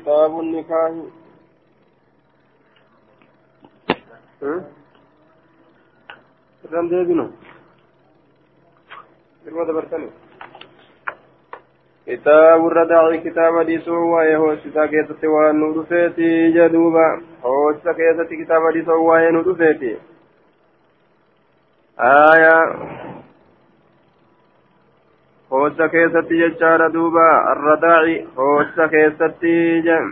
كتاب النكاح. irma dabartani كتاب الرداع كتاب ديسو وهي هوستا كيستي وانو دفيتي جدوبا. هوستا كيستي كتاب ديسو وهي نو دفيتي آية هوستا كيستي ججار دوبا الرداع هوستا كيستي جم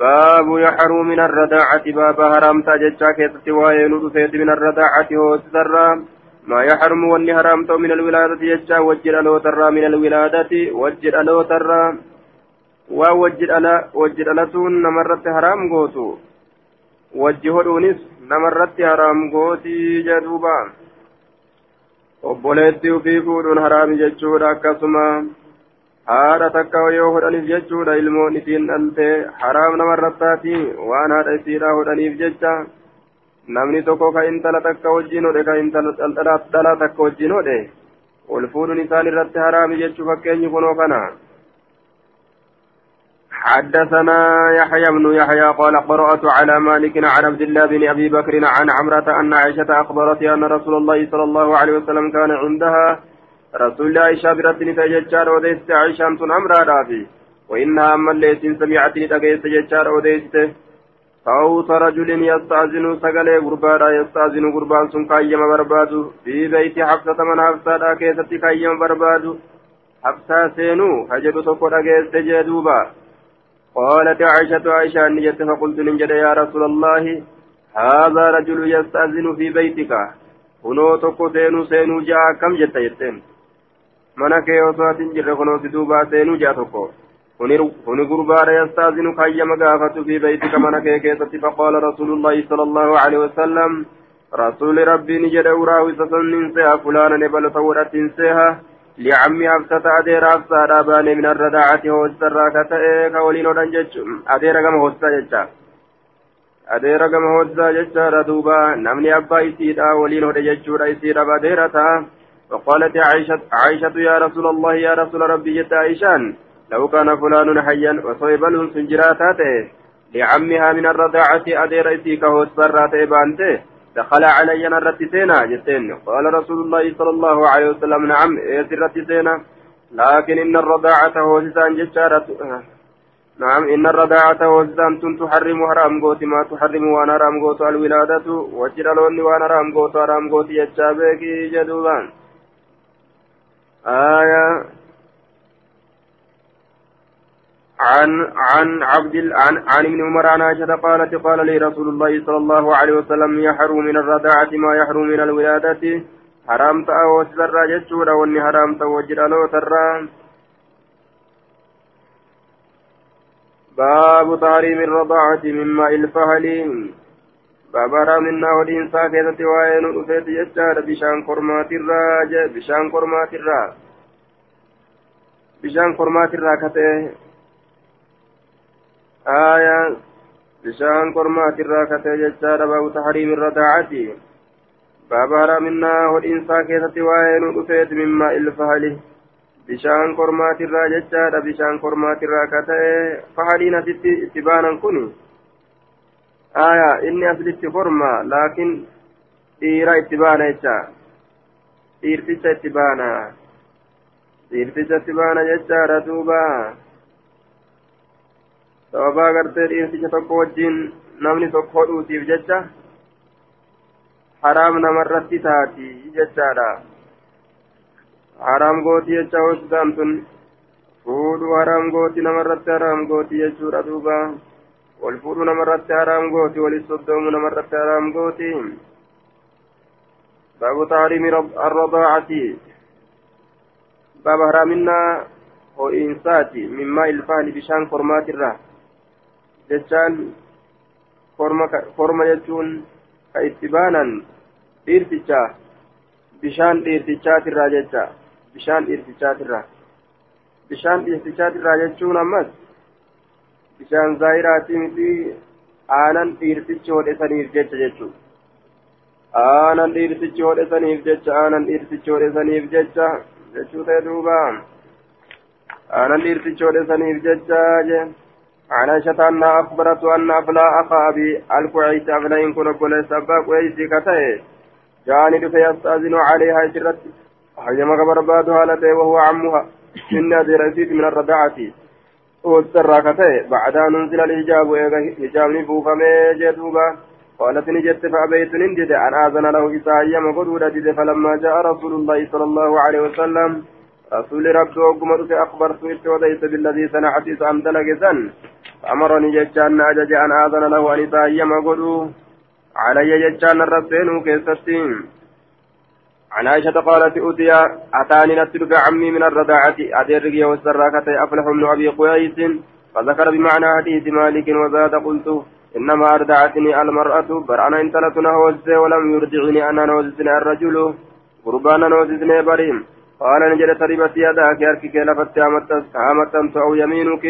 باب يحرم من الرداعة باب حرام تاججا كيستي وهي نو دفيتي من الرداعة هوستا ما يحرم واني حرامته من الولادة يجا وجد ألو ترى من الولادة وجد ألو ترى ووجد ألا وجد ألتون نمرت حرام قوتو وجهدونس نمرت حرام قوتي جدوبا obboleetti ufii fuudhuun haraami jechuudha akkasuma haadha takka yoo hodhaniif jechuudha ilmoon isiin dhalte haraam namarrattaati waan haadha isiidhaa hodhaniif jecha namni tokko ka intala takka wajjin hodhe ka intala dhalaa takka wajjin hodhe ol fuudhuun isaan irratti haraami jechuu fakkeenyi kunoo kana حدثنا يحيى بن يحيى قال قرأت على مالك عن عبد الله بن أبي بكر عن عمرة أن عائشة أخبرت أن رسول الله صلى الله عليه وسلم كان عندها رسول الله عائشة برتني تججار وديست عائشة أنتن أمرا رافي وإنها أما الليتين سمعتني تجيست ججار وديسته صوت رجل يستأذن سقلي غربادا يستأذن غربان سن كايما بربادو. في بيت حفصة من حفصة كيستي كايما بربادو. حفصة سينو هجد تقول أجيست جدوبا قالت عائشة عائشة نجت فقلت ننجد يا رسول الله هذا رجل يستأذن في بيتك ja'a akkam jetta jetteen mana kee osoo atin jirre kunoo si duubaa seenuu ja'a tokko kuni gurbaadha yastaazinu kayyama gaafatu fi baytika mana kee keessatti faqaala rasuulullaahi sala allahu alaihi wasalam rasuuli rabbiin jedhe uraawisa sannin seha fulaana nebala ta'uudhatin seha لعمي أفسة أدير أفسة أباني من الرداعة هوسة راكتة كولين ودن جج أدير كما هوسة جج. أدير كما هوسة جج ردوبا نمني أبا إسيدا ولين ودن جج إسيدا بديرتا وقالت عائشة عائشة يا رسول الله يا رسول ربي جت عائشان. لو كان فلان حيا وصيبل سنجراته لعمها من الرضاعة أدير إسيك هوسرات بانته دخل علي نرت سينا جتين. قال رسول الله صلى الله عليه وسلم نعم يسرت سينا. لكن إن الرضاعة هوسسان جتشارة نعم إن الرضاعة هوسسان تحرم حرام قوتي ما تحرم وأنا حرام قوت الولادة وجلالون وأنا حرام قوت حرام قوت يتشابك جدوبان. آية عن عن عبد عن عن ابن عمر عن عائشة قالت قال لي رسول الله صلى الله عليه وسلم يحرم من الرضاعة ما يحرم من الولادة. حرام تأوى سرى جتشورا وأني حرام توجد له ترى باب تحريم الرضاعة مما الفهل. باب حرام النار الإنسان كيسة وين أفيت جتشار بشان قرمات الراج بشان قرمات الراج بشان قرمات الراج آية بشان قرمات الراكة ججار باب تحريم الرضاعة باب هرمنا والإنسان كيسة وين أفيت bishaan kormaatirraa jechaadha bishaan kormaatirraa ka ta'e fahaliin asitti itti baanan kun aya inni aslitti korma laakiin dhiira itti baana jecha dhiirticha itti baana dhiirticha itti baana jechaadha duuba sababaa gartee dhiirticha tokko wajjiin namni tokko hodhuutiif jecha haraam namarratti taati jechaadha haraam gootii jecha hojjetaan tun fuudhuu haraam gootii namarratti haraam gootii jechuudha duuba wal fuudhuu namarratti haraam gootii walis soddoomuu namarratti haraam gootii baabu taariimi arrodaacati baaba haraaminaa ho'iinsaati mimmaa ilfaani bishaan kormaatirraa jechaan korma jechuun ka itti baanan dhiirticha bishaan dhiirtichaatirraa jecha bishaan dhiirtichaatirraa bishaan dhiirtichaatirraa jechuun ammas bishaan zaayiraatii miti aanan dhiirtichi hodhesaniif jecha jechuudha. aanan dhiirtichi hodhesaniif jecha aanan dhiirtichi hodhesaniif jecha jechuu ta'e duuba aanan dhiirtichi hodhesaniif jecha jee. عن عائشة أنها أخبرت أن أفلا أخا أبي الكويس أفلا كن أبو سبا كويس كتئ. جاني دفي يستأذن عليها جرت. حيما بربادها لتي وهو عمها. إن أدرسيت من الرضاعة. والسرى كتئ. بعد أن أنزل الحجاب حجاب نبوفا ميجدوبا قالت نجت فأبيت نندد. أن آذن له إساء يما قدود فلما جاء رسول الله صلى الله عليه وسلم رسول ربي وقمت أخبرت وديت بالذي صنعت أن دلقزا فأمرني جتشان أجج أن آذن له أن يتأيم قدو. علي جتشان الرسين كيستين عن عائشة قالت أتي أتاني نتلك عمي من الرضاعة. أدرقي والسراكة أفلح من أبي قيس. فذكر بمعنى حديث مالك وزاد قلت إنما أردعتني المرأة. برأنا انتلت نهوز ولم يرجعني أنا نهوزني الرجل. قربانا نهوزني بريم. قال نجد تربت يداك أركك لفت أمتنت أو يمينك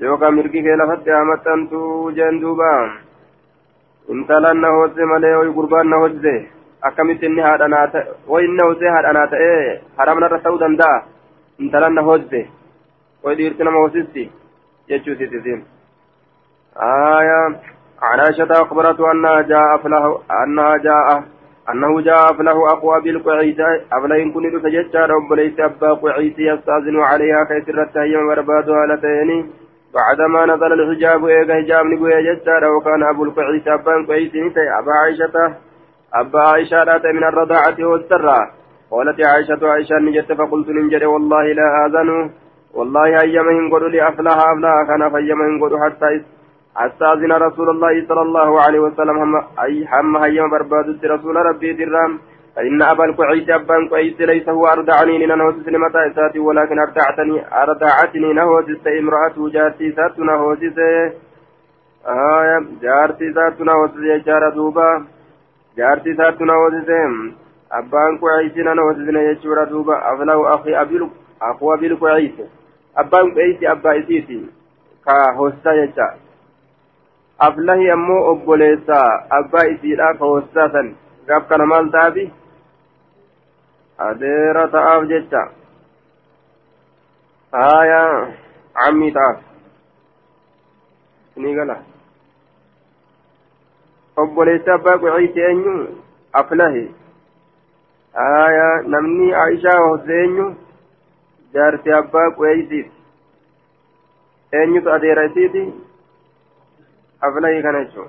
يوكا مركك لفت أمتنت جندوبا انتلا نهوز ملي ويقربان نهوز wayi inni hosee haadhanaa ta'ee haramna irra ta'uu danda'a intalan na hojje wayi dhiirti nama hosisti jechuu sitisiin آية عن عائشة أخبرته أنها جاء أفله أنها جاء أنه جاء أفله أقوى بالقعيد أفلين كن تججى رب ليس أبا قعيد يستأذن عليها كيسرت هي مربادها لتيني بعدما نزل الحجاب إيجا حجاب نقوي ججى وكان أبو القعيد أبا قعيد أبا عائشة أبا عائشة من الرضاعة والسرة. قالت عائشة عائشة نجت فقلت ننجد والله لا آذن. والله أيما ينقل لي أفلها أفلها كان فيما ينقل حتى أستاذن رسول الله صلى الله عليه وسلم هم أي هم هيا برباد رسول ربي درام. فإن أبا القعيس أبان قعيس ليس هو أردعني لنهوسس لمتى إساتي ولكن أردعتني أردعتني نهوسس امرأة جارتي سات نهوسس آية جارتي سات نهوسس جارة دوبا. جارتي سات نهوسس أبان قعيس نهوسس يجور دوبا. أفلو أخي أبي أخو أبي القعيس أبان قعيس أبا إسيتي. كهوستا يجار ka hossaasan gaaf kana maal ta'afi adeera ta'aaf jecha haya cammii ta'aaf ni gala obboleessa abbaa quciiti eenyu aflahi haya namni aishaa hosse eenyu jaarti abbaa quceeysiiti eenyutu adeera isiiti أفلي كنجو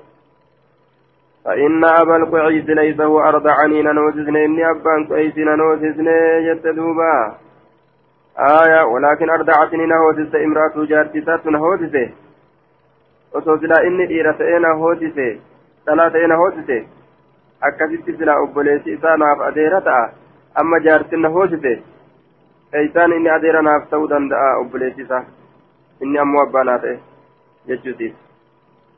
فإن أبا القعيس ليس هو أرضعني ننوسسني إني أبان قعيس ننوسسني يتدوبا آية ولكن أرضعتني نهوسس امرأة جارتي تات dhalaa ta'ee na hoosise akkasitti silaa obboleessi isaa naaf adeera ta'a amma jaartin na hoosise eeysaan inni adeera naaf ta'uu danda'a obboleessi isaa inni ammoo abbaa naa ta'e jechuutiif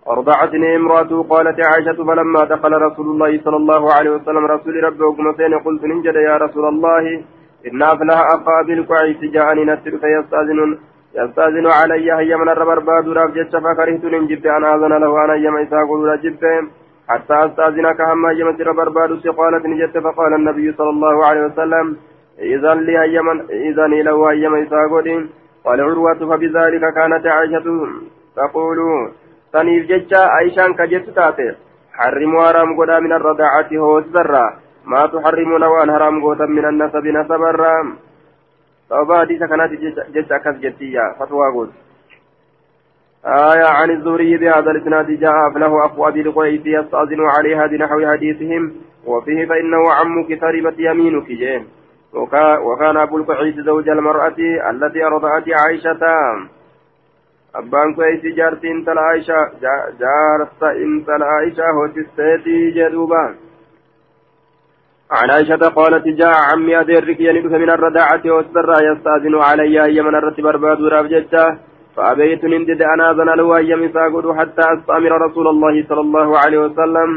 أرضعتني امرأته قالت عائشة فلما دخل رسول الله صلى الله عليه وسلم رسول ربي وقمتين قلت ننجد يا رسول الله إن أفلح أخا بالكويس جاءني نسر فيستأذن يستأذن علي هيا من الربر باد راف جتش فكرهت ننجب أن آذن له أنا يما إساقل رجب حتى أستأذنك هم هيا من الربر باد قالت نجت فقال النبي صلى الله عليه وسلم إذا لي من إذا له هيا من إساقل قال عروة فبذلك كانت عائشة تقول saniif jecha aishaan ka jettu taate harrimuu haraam godhaa min arradaacati hoosisarraa maa tuharrimuuna waan haraam gootan min annasabi nasabarraa sababa hadiisa kanaati jecha akkas jettiyya fatwaa gooti آية عن الزهري بهذا الإسناد جاء أفله أخو أبي القيس يستأذن عليها بنحو حديثهم وفيه فإنه عمك تربت يمينك جين وكان أبو القيس زوج المرأة التي أرضعت عائشة abbaan koo eessi jaarti intala aishaa jaarsa intala aishaa hoosisteetii jedhuuba. عن عائشة قالت جاء عمي أديرك يلد من الرداعة والسرى يستأذن علي هي من الرتب برباد ورابجته فأبيت نندد أنا أذن له هي مساقود حتى أستأمر رسول الله صلى الله عليه وسلم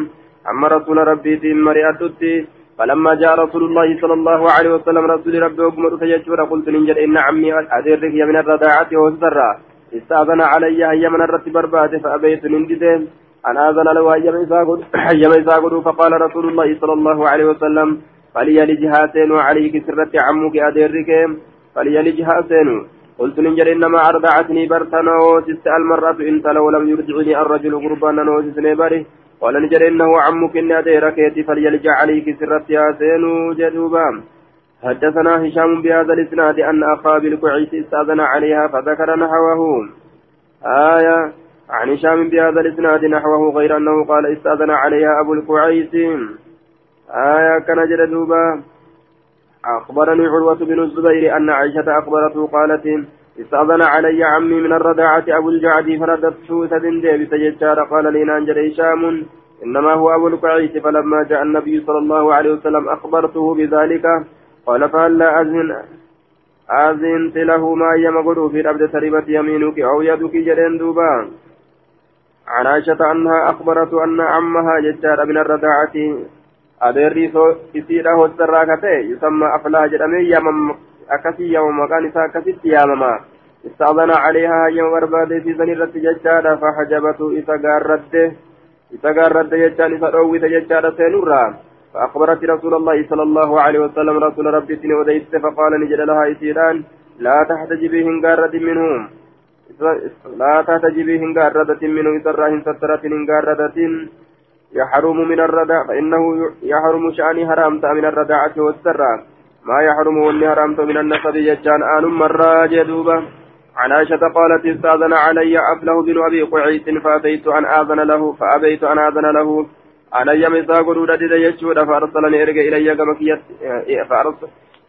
أما رسول ربي في مريأتتي فلما جاء رسول الله صلى الله عليه وسلم رسول ربي وقمت فيجور قلت ننجد إن عمي أديرك من الرداعة والسرى استأذن علي هيما الرت برباد فأبيت ديدين أن آذن له هيما إساقود فقال رسول الله صلى الله عليه وسلم فليلج هاتين وعليك سرت عمك أديرك فليلج هاتين قلت ننجر إنما أرضعتني برتنا وسست المرأة إن لو لم يرجعني الرجل قربانا وسسني بره. قال نجر إنه عمك إن أديرك فليلجع عليك سرت يا سينو جدوبا. حدثنا هشام بهذا الإسناد أن أخا بالكعيس استأذن عليها فذكر نحوه. آية عن هشام بهذا الإسناد نحوه غير أنه قال استأذن عليها أبو الكعيس آية كان جدوبا أخبرني عروة بن الزبير أن عائشة أخبرته قالت استأذن علي عمي من الرضاعة أبو الجعد فرددت سدن ديبس ججار قال لي نانجر هشام إنما هو أبو القعيس. فلما جاء النبي صلى الله عليه وسلم أخبرته بذلك قال فهلا أذن أذنت له ما يمغدو في الأبد تربت يمينك أو يدك جرين دوبا عن عائشة أنها أخبرت أن عمها ججار من hossarraa ka ta'e yusamma aflaa jedhamee yaamama akkasii yaamama maqaan isaa akkasitti yaamama istaadana caleehaa hayyama barbaade siisan irratti jechaadha fahajabatu isa gaarradde isa gaarradde jechaan isa dhoowwite jechaadha seenurraa فأخبرت رسول الله صلى الله عليه وسلم رسول ربي سني وديت فقال نجد لها إسيران لا تحتجبي هنغارة منهم. لا تحتجبي هنغارة منهم إسراهن سترة هنغارة. يحرم من الرداء فإنه يحرم شأني حرامت من الرداعة والسراء ما يحرم واللي حرمت من النسب يجان آن مرة جدوبة عن عائشة قالت استأذن علي أفله بن أبي قعيس فأتيت أن آذن له فأبيت أن آذن له. علي مساق رودة يجود فأرسلني إرجع إلي كمكيت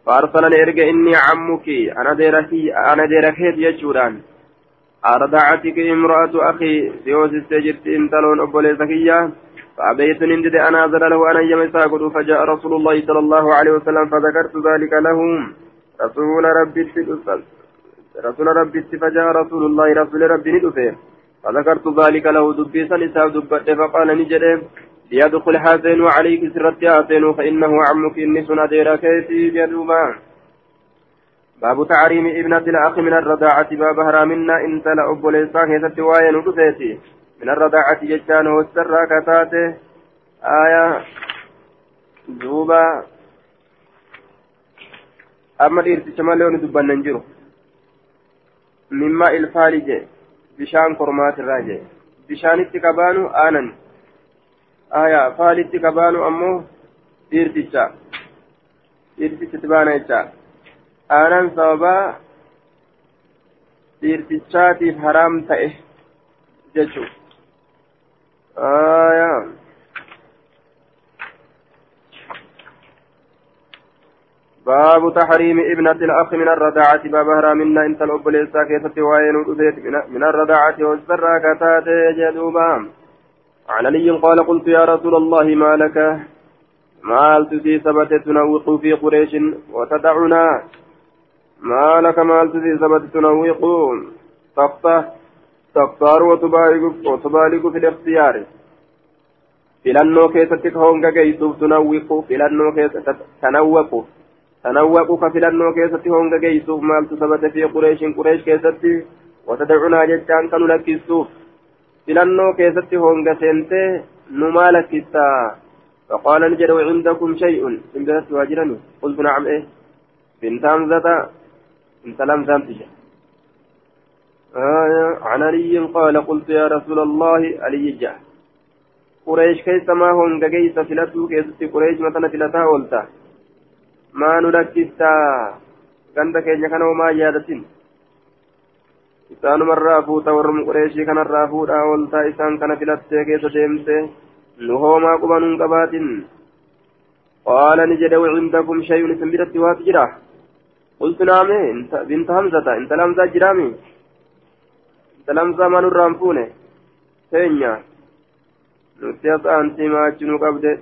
فأرسلني إرجع إني عمك أنا ديركي أنا ديركيت يجودان أرضعتك امرأة أخي سيوس السجد إنتلون أبولي زكية فأبيت نندد أنا أذن له أن يمسا فجاء رسول الله صلى الله عليه وسلم فذكرت ذلك لهم رسول ربي رسول ربي فجاء رسول الله رسول ربي ندفه فذكرت ذلك له دبي سنسا دبت فقال نجد ليدخل حسين وعليك سرت حسين فإنه عمك إني سندير كيسي بيدوما باب تعريم ابنة الأخ من الرضاعة. باب هرامنا إن تلا أبو ليسان هي ستوايا ندفيتي من الرضاعة جتان والسرى كتاته. آية دوبا. أما الإرتي شمالون دبان ننجرو. مما الفالج بشان كرمات الراجع بشان اتكبانو آنن. آية فال اتكبانو أمو إرتشا إرتشا تبانا إتشا آنن سببا إرتشاتي حرام تأه جتشو آية باب تحريم ابنة الأخ من الرضاعة باب هرامنا انت الأب ليسا كيست وين من الرضاعة والسرى كتات جدوبا. عن علي قال قلت يا رسول الله ما لك مال تسي ثبت تنوق في قريش وتدعنا ما لك مال تسي ثبت تنوق تختار وتبالغ في الاختيار filannoo keessatti ka honga geessuuf tunawwiqu filannoo keessa tanawwaqu tanawwaqu ka filannoo keessatti honga geessuuf maaltu sabate fi qureeshin qureesh keessatti watadacunaa jechaan kanu lakkisuuf filannoo keessatti honga seentee numaa lakkista فقال نجد وعندكم شيء إن بلدت واجرني قلت نعم إيه بنت همزة انت لم تمتشي آية عن علي قال قلت يا رسول الله علي جاء قريش كيس ما هم كيس فلتو كيس قريش مثلا فلتا ولتا ما نركزتا كنت كينيا كانوا ما يادتين isaanuma irraa fuuta warrum qureeshii kanarraa fuudhaa ooltaa isaan kana filattee keessa deemte nu hoomaa qubanuun qabaatin qaala ni jedhe wacindakum shayun isin biratti waatu jira qultu naame binta hamzata intala hamzaa jiraami salamsaa manurraan fuune teenya nuti as aantii maachinuu qabde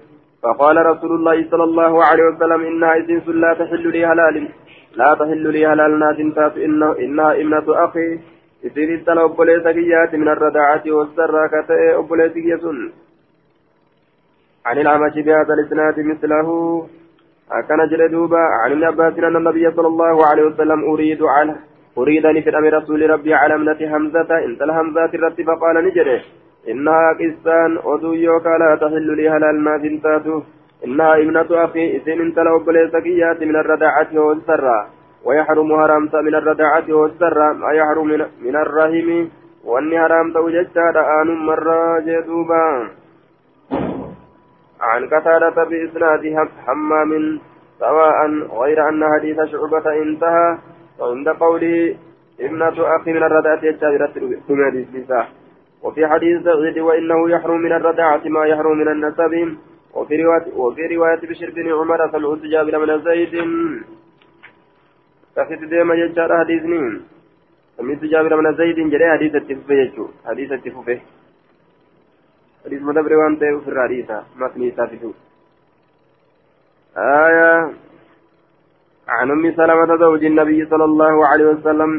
فقال رسول الله صلى الله عليه وسلم إنها إذن لا تحل لي هلال لا تحل لي هلال ناس تات إنه إنها ابنة أخي إذن إستلى أبوليس كيات من الرداعة والسراكة أبوليس كيسن عن العمش بهذا الإسناد مثله كان جلدوبا عن ابن عباس أن النبي صلى الله عليه وسلم أريد عنه أريدني في الأمر رسول ربي على ابنة حمزة إن همزة الرب فقال نجري إنها قسان أدو يوكا لا تحل لي هلال ما تنتاتو إنها ابنة أخي إذن انت لو بليسكيات من الرداعة والسرة ويحرم حرامت من الرداعة والسر ما يحرم من, الرحم. وأني حرامت وجدت آن مرة جدوبا. عن قتادة بإسناد حمام سواء غير أن حديث شعبة انتهى. وعند قوله ابنة أخي من الرداعة يجابرت وفي حديث سعيد وإنه يحرم من الرداعة ما يحرم من النسب. وفي رواية وفي رواية بشر بن عمر سمعت جابر من زيد. كفت ديما يجار حديث نين سمعت جابر من زيد جري حديث التفوفه يجو حديث التفوفه حديث مدبر وان تيو في الرئيسة متني سافدو آية عن أم سلمة زوج النبي صلى الله عليه وسلم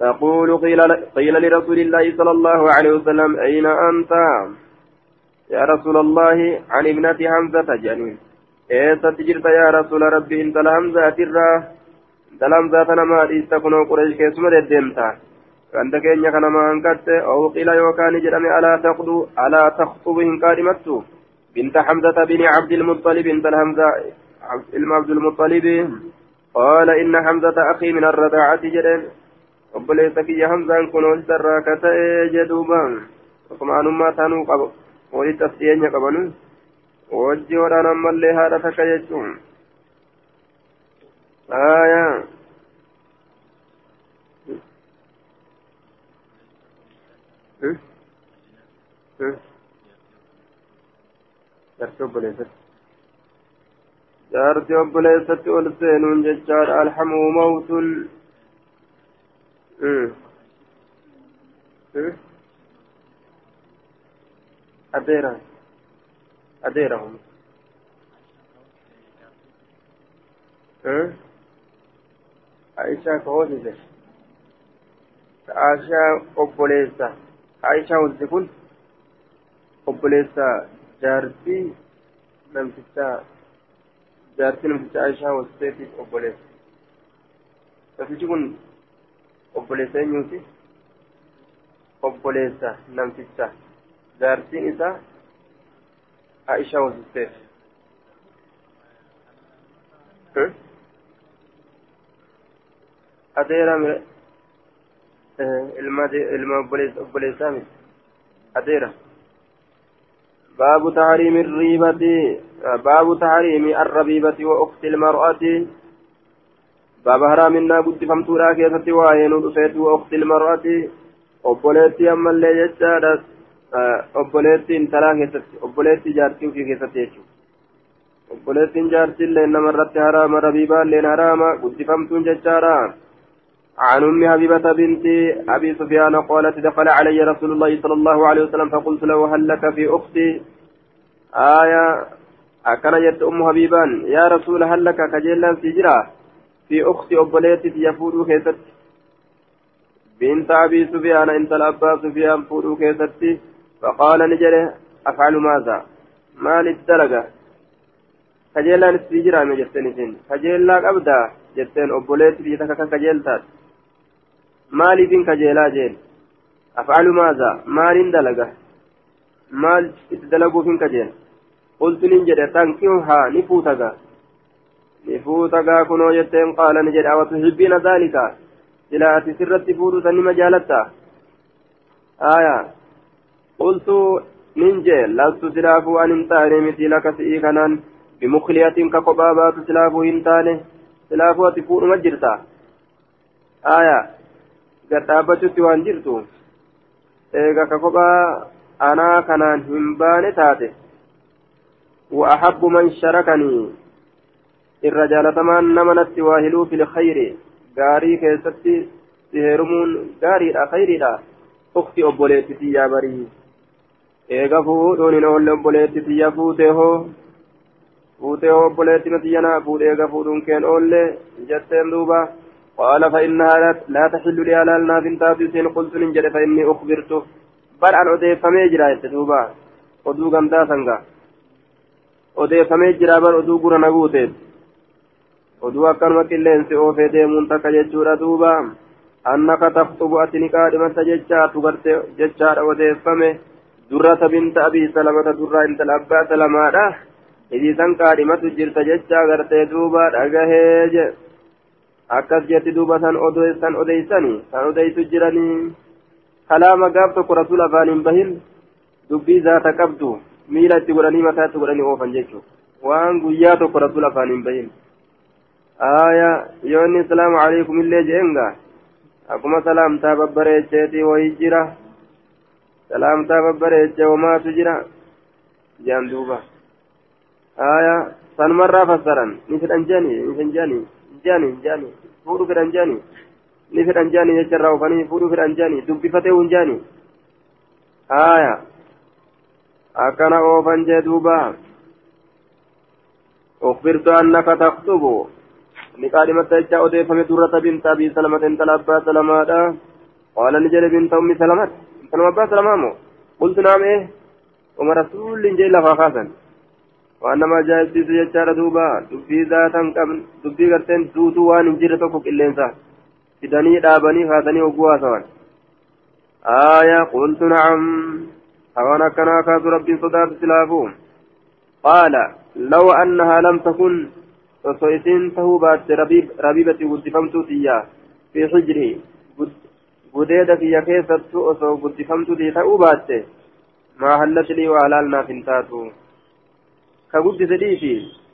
تقول قيل, قيل لرسول الله صلى الله عليه وسلم أين أنت يا رسول الله عن ابنة حمزة جنين إيه تجرت يا رسول ربي انت لهمزة ترى انت لهمزة نما تكون قريش كيسمة الدمتا كانت كينيا كان ما انكت أو قيل يوكان جرمي ألا تخطو ألا تخطبهم كارمتو بنت حمزة بن عبد المطلب لهمزة علم عبد المطلب قال إن حمزة أخي من الرضاعة جرين obboleessa kiyya hamzaan kun walitti irraa ka ta'e jedhuuba. Akkuma anummaa taanuu qaba. Walitti as dhiyeenya qabanu. Wajji hodhaan ammallee haadha takka jechuun. Narayan jaartii obboleessatti ol seenuun jechaadha alhamuu mawtul adeera adeera hum ka hoosise aishaa obboleessa aishaa hoosise kun obboleessa jaartii namticha jaartii namticha aishaa hoosiseetiif obboleessa namtichi kun obboleessa eenyuuti obboleessa namticha jaartiin isaa aisha wasisteef adeera ilma obboleessaa miti adeera باب تحريم الريبة باب تحريم الربيبة وأخت المرأة باب حرامنا قد فمتورا كيستي وآيين ودفيت وأخت المرأة obboleetti ammallee jechaadha obboleetti intalaa keessatti obboleetti jaartii ofii keessatti jechuudha obboleettiin jaartiillee namarratti haraama rabiibaalleen haraama guddifamtuun jechaadha عن أم حبيبة بنت أبي سفيان قالت دخل علي رسول الله صلى الله عليه وسلم فقلت له هل لك في أختي؟ آية أكن جت أم حبيبان يا رسول هل لك كجيلا سجرا في أخت أبوليتي يفودو كيست. بنت أبي سفيان أنت الأبا سفيان فودو كيستي فقال نجري أفعل ماذا؟ ما للدرجة؟ kajeellaan itti jiraame jetteen isin kajeellaa qabdaa jetteen obboleetti biyya takka kan kajeeltaat maaliifin kajeelaa jeen afcalu maaza maaliin dalaga maal itti dalaguufin kajeela qultuniin jedhe tankihuhaa ni fuutaga nifuuta gaa kunoo jetteen qaala ni jedha watuhibbiina dhaalika silaa ati sirratti fuudhuta nima jaalatta aya qultu nin jee lastu silaafuu an hin taane miti laka si'ii kanaan bimukliyatin ka kophaa baatu silaafuu hin taane silaafuu ati fuudhuma jirta aya gad dhaabbachutti waan jirtu eega ka kophaa anaa kanaan hin baane taate wa ahabbu man sharakanii irra jaalatamaan nama natti waa hiluu fil khayri gaarii keessatti si heerumuun gaariidha khayriidha ukti obboleetti tiyyaa barii eega fuudhuun hin oolle obboleetti tiyya fuutee hoo fuutee hoo obboleetti natiyya naa fuudhe قال فإنها لا تحل لي على الناس تاتي سين قلت نجد فإني أخبرت بل أن أديفمي جرا يتدوبا gamtaa sangaa odeeffamee jira bar oduu gura naguuteet oduu akkanuma qilleensi oofee deemuun takka jechuudha duuba annaka taktubu ati ni qaadhimata jechaatu garte jechaadha odeeffame durrata binta abii salamata durraa intala abbaa salamaadha isiisan qaadhimatu jirta jechaa gartee duuba dhagahee je akkas jetti duuba san odeessan odeeysani san odeysu jiranii kalaama gaaf tokko rasuul afaan hin bahin dubbii zaata qabdu miila itti godhanii mataa itti godhanii oofan jechuu waan guyyaa tokko rasuul afaan hin bahin aya yoo inni asalaamu alaikum illee jeenga akkuma salaamtaa babbareecheeti wayi jira salaamtaa babbareeche homaatu jira jaan duuba aya sanumarraa fassaran ni fedhan jani ni fedhan jani jani jani fedhan jani jecharraa ufanii fuudhu fedhan jani dubbifatee hun jani aya akkana oofan jee duuba. أخبرت أنك تخطب لقادمة جاء أديفم درة بنت أبي سلمة انت الأبا سلمة قال نجل بنت أم سلمة انت الأبا سلمة قلت نعم إيه وما رسول جيل فخاسا وأنما جاء إبليس يجار دوبا دبي ذاتا قبل دبي قرتين دوتو وان انجر تفك إلينسا فدني دابني فاتني وقوا سوان. آية قلت نعم. أوانا كان أكاد ربي صدات سلافو قال لو أنها لم تكن فصيتين تهوبات ربيب ربيبتي ودفمتو تيا في حجري gudeeda kiyya keessattu osoo guddifamtutii ta'uu baatte maa hallati lii waa halaalnaaf guddise dhiisi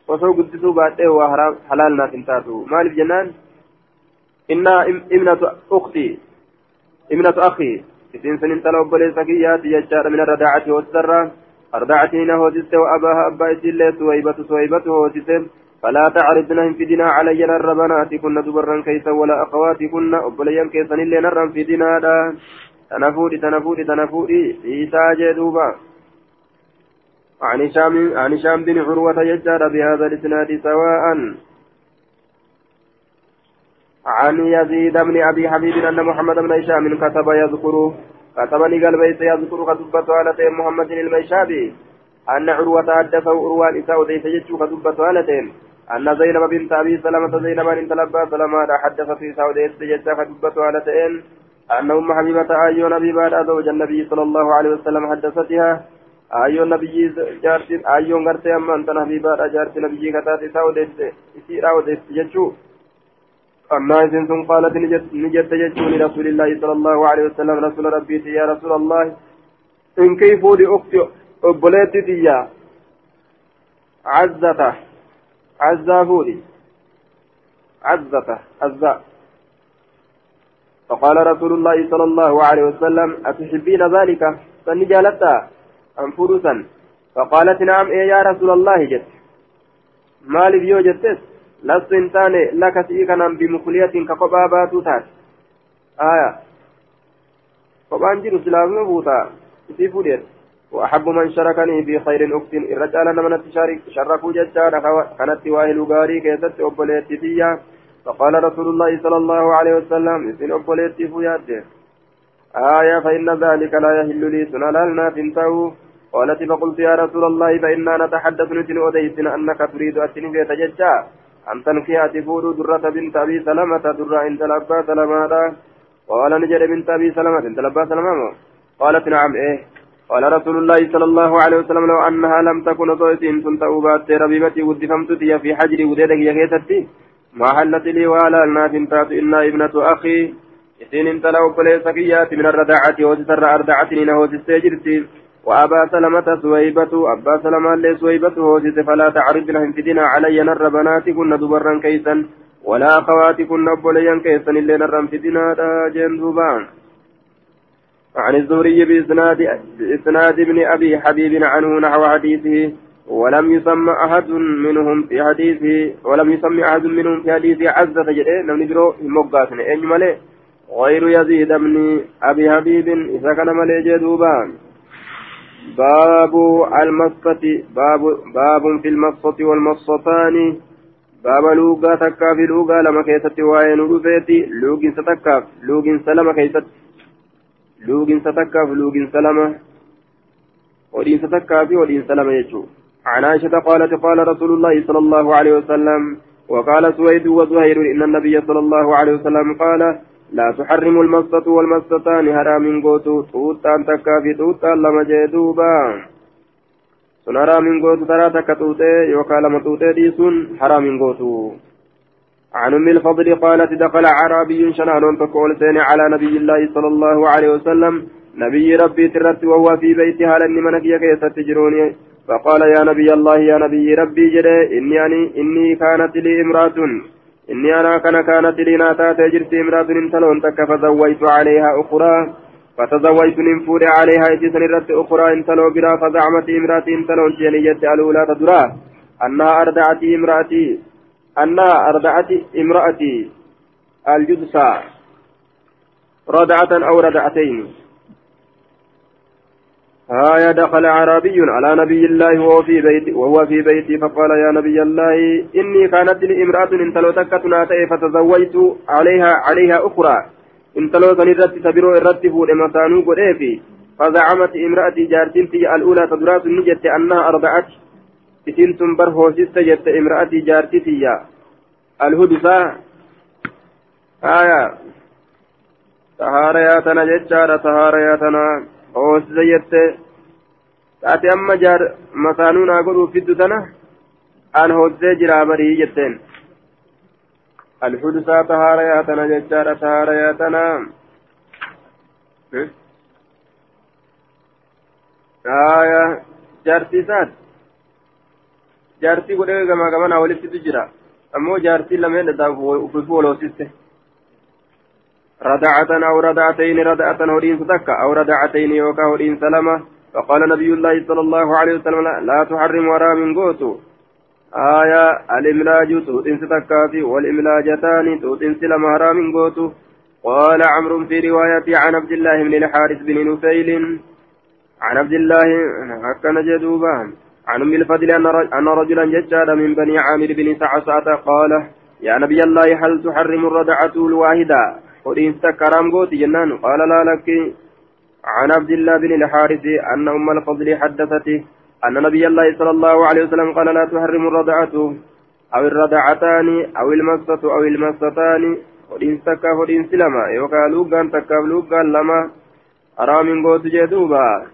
osoo guddisuu baadhee waa halaalnaaf hin taatu maaliif jennaan innaa imnatu ukti imnatu akii isiin sun intala obboleessa kiyyaati jechaadha min arradaacati hoosisarraa أرضعتني هوسست وأباها أبا إسلي سويبة سويبة هوسست فلا تعرضن في دنا علي الربنات كن دبرا كيسا ولا أخواتي كن أبليا كيسا اللي نرا في دنا تنفودي تنفودي تنفودي عيسى جدوبا عن هشام عن هشام بن عروة يجار بهذا الإسناد سواء عن يزيد بن أبي حبيب أن محمد بن هشام كتب يذكر كتبني قال بيت يذكر كتبت على محمد الميشابي أن عروة حدثه عروة إساء وديس يجو كتبت على أن زينب بنت أبي سلمة زينب بنت لبا سلمة حدثت إساء وديس يجو كتبت على أن أم حبيبة أيون أبي بعد زوج النبي صلى الله عليه وسلم حدثتها ayyoon nabiyyi jaartiin ayyoon gartee amma antana habiibaadha jaartii nabiyyi kataate isaa odeesse isiidha odeesse jechuu? أما إذن ثم قالت نجت جتون لرسول الله صلى الله عليه وسلم رسول ربي يا رسول الله إن كيف ودي أختي أبليتي يا عزته عزة فودي عزته عزة فقال رسول الله صلى الله عليه وسلم أتحبين ذلك فنجالتها أنفرسا فقالت نعم إيه يا رسول الله جت. مالي بيو جتس. لست انتاني لك سيكنا بمخلية كقبا باتو تات آية. قبان جيرو سلام بوتا. سيفو دير وأحب من شاركني في خير أكت الرجال لمن تشارك شركوا ججارا كانت واهل غاري كيست أبوليتي فيها فقال رسول الله صلى الله عليه وسلم إذن أبوليتي فيها آية فإن ذلك لا يحل لي. سنالنا تنتهو. قالت فقلت يا رسول الله فإنا نتحدث نتن أديسنا أنك تريد أن تججا أن تنكي أتفور درة بنت أبي سلمة درة إن تلبى سلمة. قال نجد بنت أبي سلمة إن تلبى سلمة. قالت نعم إيه. قال رسول الله صلى الله عليه وسلم لو أنها لم تكن صوتين كنت أوبات ربيبتي ودفمت في حجري وديدك يا كيستي ما حلت لي ولا الناس تات إنا ابنة أخي. إذن انت لو بليس من الرداعة وتسر أردعتني نهو تستيجرتي وأبا سلمة سويبة أبا سلمة اللي سويبة هوجت فلا تعرضن انفدنا علي نر بنات كن دبرا كيسا ولا أخوات كن أبوليا كيسا اللي نر انفدنا جن دوبان. عن الزهري بإسناد بإسناد ابن أبي حبيب عنه نحو حديثه ولم يسمى أحد منهم في حديثه ولم يسمى أحد منهم في حديثه عزة جده لم ندرو مقاسن أي ملي غير يزيد بن أبي حبيب إذا كان ملي جدوبان. باب المصة باب باب في المصة والمصتان باب لوغا تكا في لوغا لما كيست وين رفيتي لوغين ستكا لوغين سلمة كيست لوغين ستكا لوغين سلمة ودين ستكا في ودين سلمة يجو. عن عائشة قالت قال رسول الله صلى الله عليه وسلم وقال سويد وزهير إن النبي صلى الله عليه وسلم قال لا تحرم المصة والمصتان حرام قوتو توتان تكا في توتان لما جدوبا sun haraamin gootu taraa takka xuuxee yookaan lama xuuxee dhiisuun haraamin gootu عن أم الفضل قالت دخل عربي شنان تقول سين على نبي الله صلى الله عليه وسلم. نبي ربي ترت وهو في بيتها لأني منك يكيس تجروني. فقال يا نبي الله يا نبي ربي جري إني أني إني كانت لي امرأة. إني أنا كان كانت لي ناتات جرت إمرأة انتلون تك فزويت عليها أخرى فتزوجت ننفور عليها إتسن رت أخرى انتلو برا فزعمت إمرأة انتلون جنية الأولى تدرا أنها أردعت إمرأتي أنها أردعت إمرأتي الجدسى. ردعة أو ردعتين آية دخل عربي على نبي الله وهو في بيتي وهو في بيتي فقال يا نبي الله إني كانت لي امرأة إن لو تكتنا فتزوجت عليها عليها أخرى. إن لو سنرت تبرو الرتف لمسانو قريفي فزعمت امرأتي جارتنتي الأولى تدرات نجت أنها أرضعت إسنت برهو جت امرأتي جارتتي الهدفة آية طهارياتنا جتشارة طهارياتنا hoosise jette taate amma jaar masaanuu naa godhuuf fiddu tana an hoosisee jiraa barii jetteen. يا تنا ججارة طهارة يا تنا آية جارتي سات جارتي قد كما كما ولفت تجرا أمو جارتي لم يدع في فولو سيسته ردعة أو ردعتين ردعة هورين تكا أو ردعتين يوكا هورين سلمة فقال نبي الله صلى الله عليه وسلم لا تحرم ورا من قوتو آية الإملاج تؤتن ستكافي والإملاجتان تؤتن سلم هرا من قوتو قال عمرو في رواية عن عبد الله بن الحارث بن نفيل. عن عبد الله هكا نجدوبا عن أم الفضل أن رجلا ججاد من بني عامر بن سعسعة قال يا نبي الله هل تحرم الردعة الواحدة؟ ودين كرام قوتي جنان قال لا لك عن عبد الله بن الحارث أن أم الفضل حدثته أن نبي الله صلى الله عليه وسلم قال لا تحرم الرضعة أو الرضعتان أو المسة أو المستان ودين تكا سلما يوكا لوغان لما حرام قوت جدوبا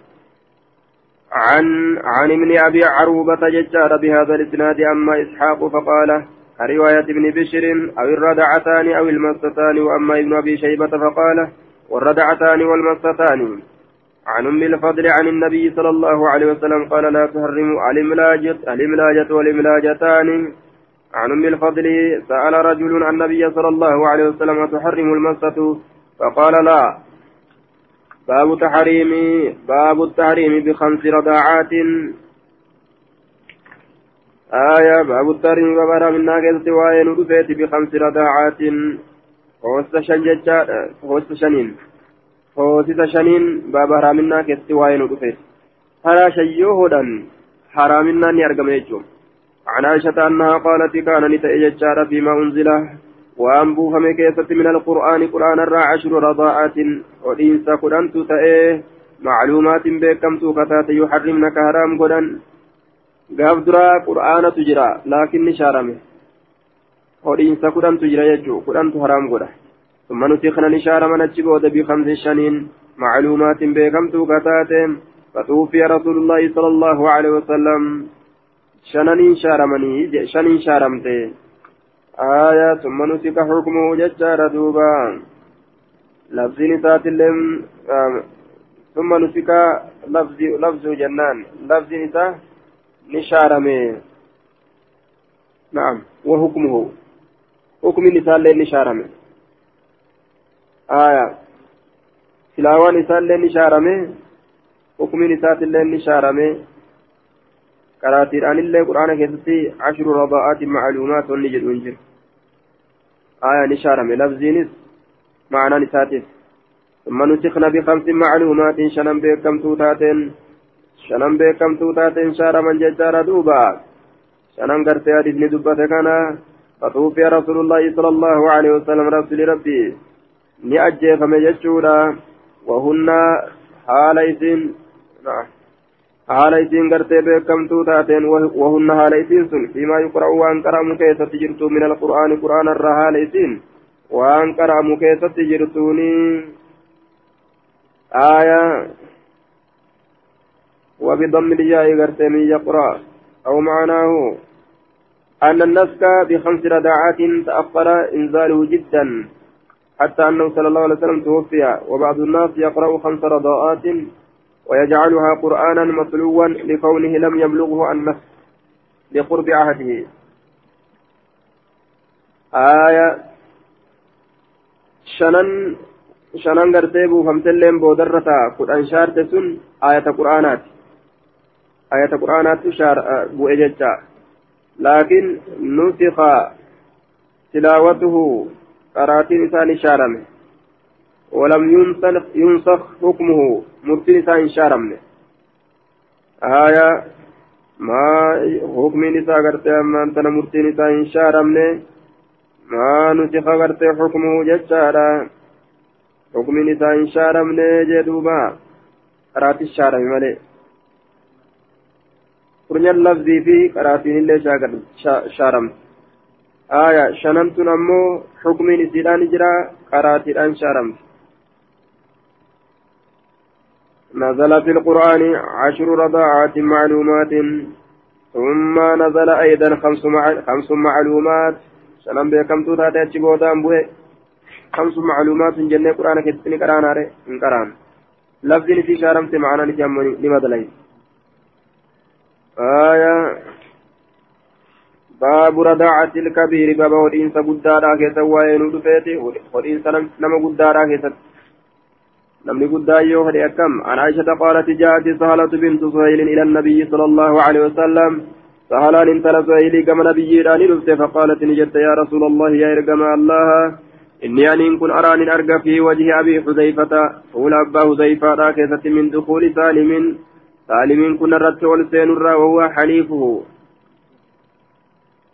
عن عن ابن أبي عروبة ججار بهذا الإسناد أما إسحاق فقال كرواية ابن بشر أو الردعتان أو المستان وأما ابن أبي شيبة فقال والردعتان والمستان عن أم الفضل عن النبي صلى الله عليه وسلم قال لا تحرموا الإملاجة الإملاجة والإملاجتان. عن أم الفضل سأل رجل عن النبي صلى الله عليه وسلم تحرم المسة فقال لا. باب تحريم باب التحريم بخمس رضاعات آية باب التحريم بابا من ناقص وآية ندفت بخمس رضاعات هوست شنجة هوست شنين هوست شنين بابا رامنا كست وآية ندفت هلا شيوهدا حرامنا نيرقم يجوم عن عائشة أنها قالت كان نتأججار فيما أنزل وأنبوه مكيسة من القرآن قرآن الرا عشر رضاعات ودينسا قرآن تتأيه معلومات بكم توكتات يحرمنك حرام قرآن gaaf duraa qur'aanatu jira laakiin ni shaarame. Hodhiinsa kudhantu jira jechuu kudhantu haraam godha. ثم نسخنا نشار من الجبود بخمس شنين معلومات بكمت كتات فتوفي رسول الله صلى الله عليه وسلم شننين شارمني شنين شارمته آية ثم نسك حكمه ججار دوبا لفظ نسات اللم ثم نسك لفظ لفظ جنان لفظ نسات نشارمي نعم. وحكمه. حكم النساء نشارمي آية. تلاوة نساء نشارمي حكم النساء نشارمي قراتيران الله قرآن كيستي عشر رضاءات معلومات ونجد ونجر آية نشارمي لفظينس معنى نساتس ثم نسخنا بخمس معلومات شنم بكم توتاتين. Shanan beekamtuu taateen shaaraman jechaadha duuba shanan gartee hadiisni dubbate kana fatuufiya rasuulullaahi sala allahu aleyhi wasalam rasuli rabbi ni ajjeefame jechuudha wahunna haala isiin haala isiin gartee beekamtuu taateen wahunna haala isiin sun fiimaa yuqra'u waan qara'amu keessatti jirtu min alqur'aani qur'aana irraa haala isiin waan qara'amu keessatti jirtuuni aayaa وبضم الياء غرتمي يقرأ. أو معناه أن النسك بخمس رداعات تأخر إنزاله جدا حتى أنه صلى الله عليه وسلم توفي. وبعض الناس يقرأ خمس رضاءات ويجعلها قرآنا متلوا لكونه لم يبلغه النسك لقرب عهده. آية شنن shanan gartee buufamtelleen boodarrataa kudhan shaarte sun ayata qur'aanaati ayata qur'aanaattu bu'e jecha laakiin nusika tilaawatuhu qaraatiin isaan ishaarame ولم ينسخ حكمه مرتين إسان شارمنه آية ما حكم نساء قرتي أما أنت مرتين إسان شارمنه ما نسخ قرتي حكمه ججارا حكم نساء شارمنه جدوبا. قراتي الشارم ملئ. Furnyan lafzii fi qaraatiin illee shaaramte aya shanantun ammoo xukmiin isiidhaan jira qaraatiidhaan shaaramte نزل في القرآن عشر رضاعات معلومات ثم نزل أيضا خمس, مع... خمس معلومات سلام بكم توتا تأتي بودان بوه خمس معلومات جنة قرآن كتني قرآن هاري قرآن لفظ في شارمت معنا نتيامني لماذا ليس آية. باب رداعة الكبير. باب ودين سبدارا كيسا وين ودفيتي ودين سلم نما قدارا كيسا. نمني قدار يوهد أكم. عن عائشة قالت جاءت سهلة بنت سهيل إلى النبي صلى الله عليه وسلم. سهلان انتل سهيل كما نبي راني لفت. فقالت نجدت يا رسول الله يا إرقم الله. إني أن كن أراني أرقى في وجه أبي حذيفة. قول أبا حذيفة راكزة من دخول سالم. سالمين كن الرت والسين وهو حليفه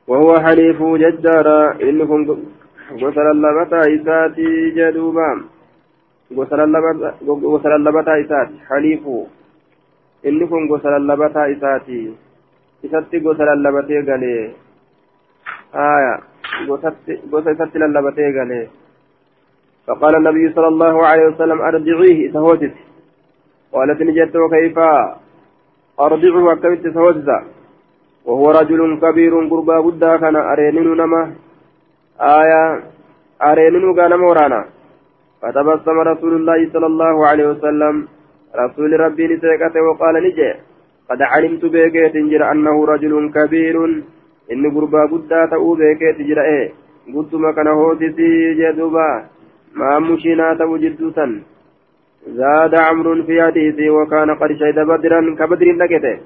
وهو حليفه جدارا إنكم غسل اللبتا إساتي جدوبا غسل اللبتا إساتي حليفه إنكم غسل اللبتا إساتي إساتي غسل اللبتا قالي آية غسل إساتي للبتا قالي فقال النبي صلى الله عليه وسلم أرجعيه تهوتت قالت نجت وكيف أرضعه أكملت سوزا وهو رجل كبير قربا بدا كان أرينين نما. آية أرينين كان مورانا. فتبسم رسول الله صلى الله عليه وسلم. رسول ربي نسيكته وقال نجي. قد علمت بيكيت جرى أنه رجل كبير. إن قربا بدا تأو بيكيت جرى. إيه. قلت ما كان هوتتي جدوبا ما مشينا توجدوتا زاد عمرو في حديثه وكان قد شهد بدرا كبدر لكته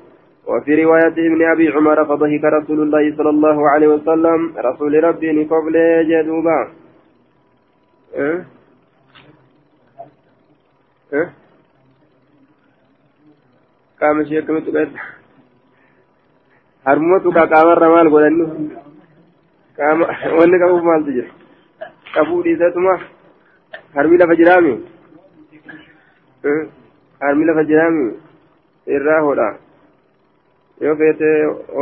وفي رواية ابن أبي عمر فضحك رسول الله صلى الله عليه وسلم رسول ربي قبل جدوبا. أه؟ أه؟ قام شيء كم تقول؟ harmootu qaaqaamarra maal godhannu qaama wanni qabuuf maaltu jira qabuu dhiisatuma harmi lafa jiraami harmi lafa jiraami irraa hodha yoo feete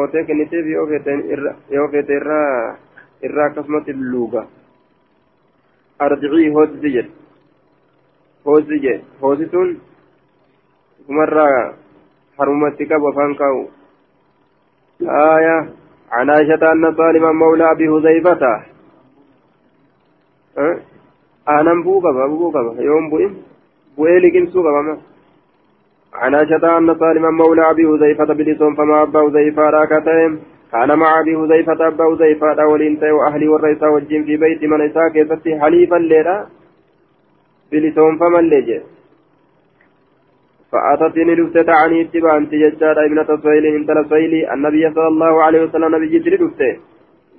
ootee kenniteef yoo feete irraa irraa akkasumatti luuga arjicii hoosisi jedhe hoosisi jedhe hoosisuun kumarraa harmumatti qabu afaan kaa'u آية عن عائشة أن سالما مولى أبي حذيفة أه؟ أنا بوكا بوكا يوم بوئم bu'ee liqimsuu qabama عن عائشة أن سالما مولى أبي حذيفة بلسون فما أبا حذيفة راكتهم كان مع أبي حذيفة أبا حذيفة ولينتي وأهلي والرئيس والجن في بيت من إساء كيستي حليفا ليرا. بلسون فما الليجي فأتتني لفت تعني اتباعا تججار ابنة سهيل انت لسهيل النبي صلى الله عليه وسلم نبي جتني لفته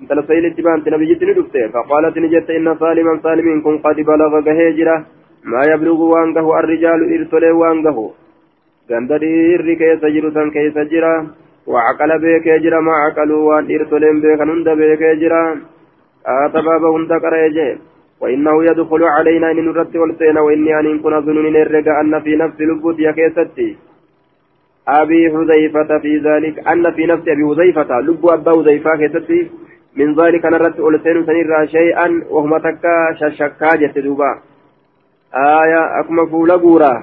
انت لسهيل اتباعا نبي جتني لفته فقالت نجت إن سالما سالم كن قد بلغ هجرة ما يبلغ وانقه الرجال إرسله وانقه غندري إري كيس جرسا كيس جرا. وعقل بيك جرا ما عقلوا وان إرسلهم بيك نند بيك جرا. آتباب هند قريجه وإنه يدخل علينا إن نرد والسينا وإني أن كن ظنون نرجع أن في نفس لبوت يا كيستي. أبي حذيفة في ذلك. أن في نفس أبي حذيفة. لب أبا حذيفة كيستي. من ذلك نرد والسين سنرى شيئا. وهم تكا ششكا جتدوبا. آية أكما فولا بورا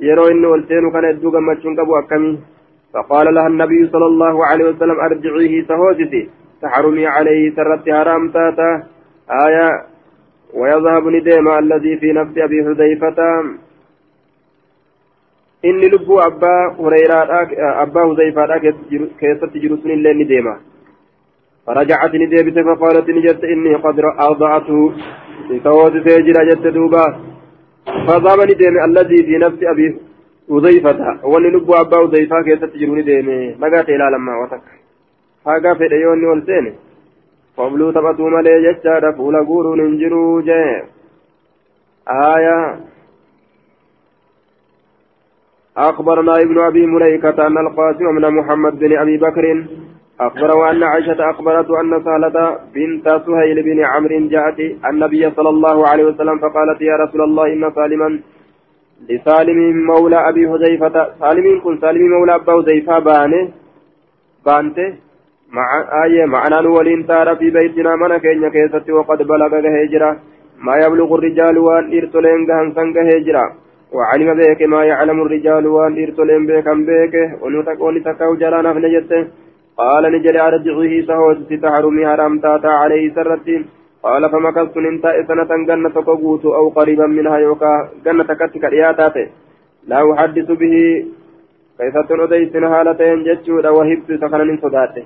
يرو إنه والسين كان يدو قمتشون قبو أكمي فقال لها النبي صلى الله عليه وسلم أرجعيه سهوجتي تحرمي عليه سرت حرام تاتا آية ويذهب نديم الذي في نفس أبي حذيفة inni abbaa hureyraadha abbaa huzayfaadha keessatti jiru sun illee ni deema. فرجعت نديبت فقالت نجت إني قد أرضعته سواد سيجرى جت دوبا فضام نديم الذي في نفس أبي حذيفة وأن لب أبا حذيفة كيف تجر نديم نقات إلى لما وتك هاقا في ديون والسين قبلوا تبتوا ملي جتشار فولا قورون انجروا جي آية أخبرنا ابن أبي مليكة أن القاسم من محمد بن أبي بكر أخبره أن عائشة أخبرته أن سهلة بنت سهيل بن عمرو جاءت النبي صلى الله عليه وسلم فقالت يا رسول الله إن سالما لسالم مولى أبي حذيفة سالم كن سالم مولى أبا حذيفة بانه بانته مع آية معنا ولين تار في بيتنا من كين كيست وقد بلغ هجرة ما يبلغ الرجال وأن إرسلين جهن سنگ هجرة وعلم بك ما يعلم الرجال وأن إرسلين بك بك ونتكون تكاو جرانا في نجته قال نجري أرجعه سهوت ستحرمي حرام تاتا عليه سرتين قال فمكثت ننتا سنة جنة قوت أو قريبا منها يوكا. جنة كتك الإياتات لا أحدث به. كيف تنوديسن هالتين جتشودا وهبت سكنا من صداته.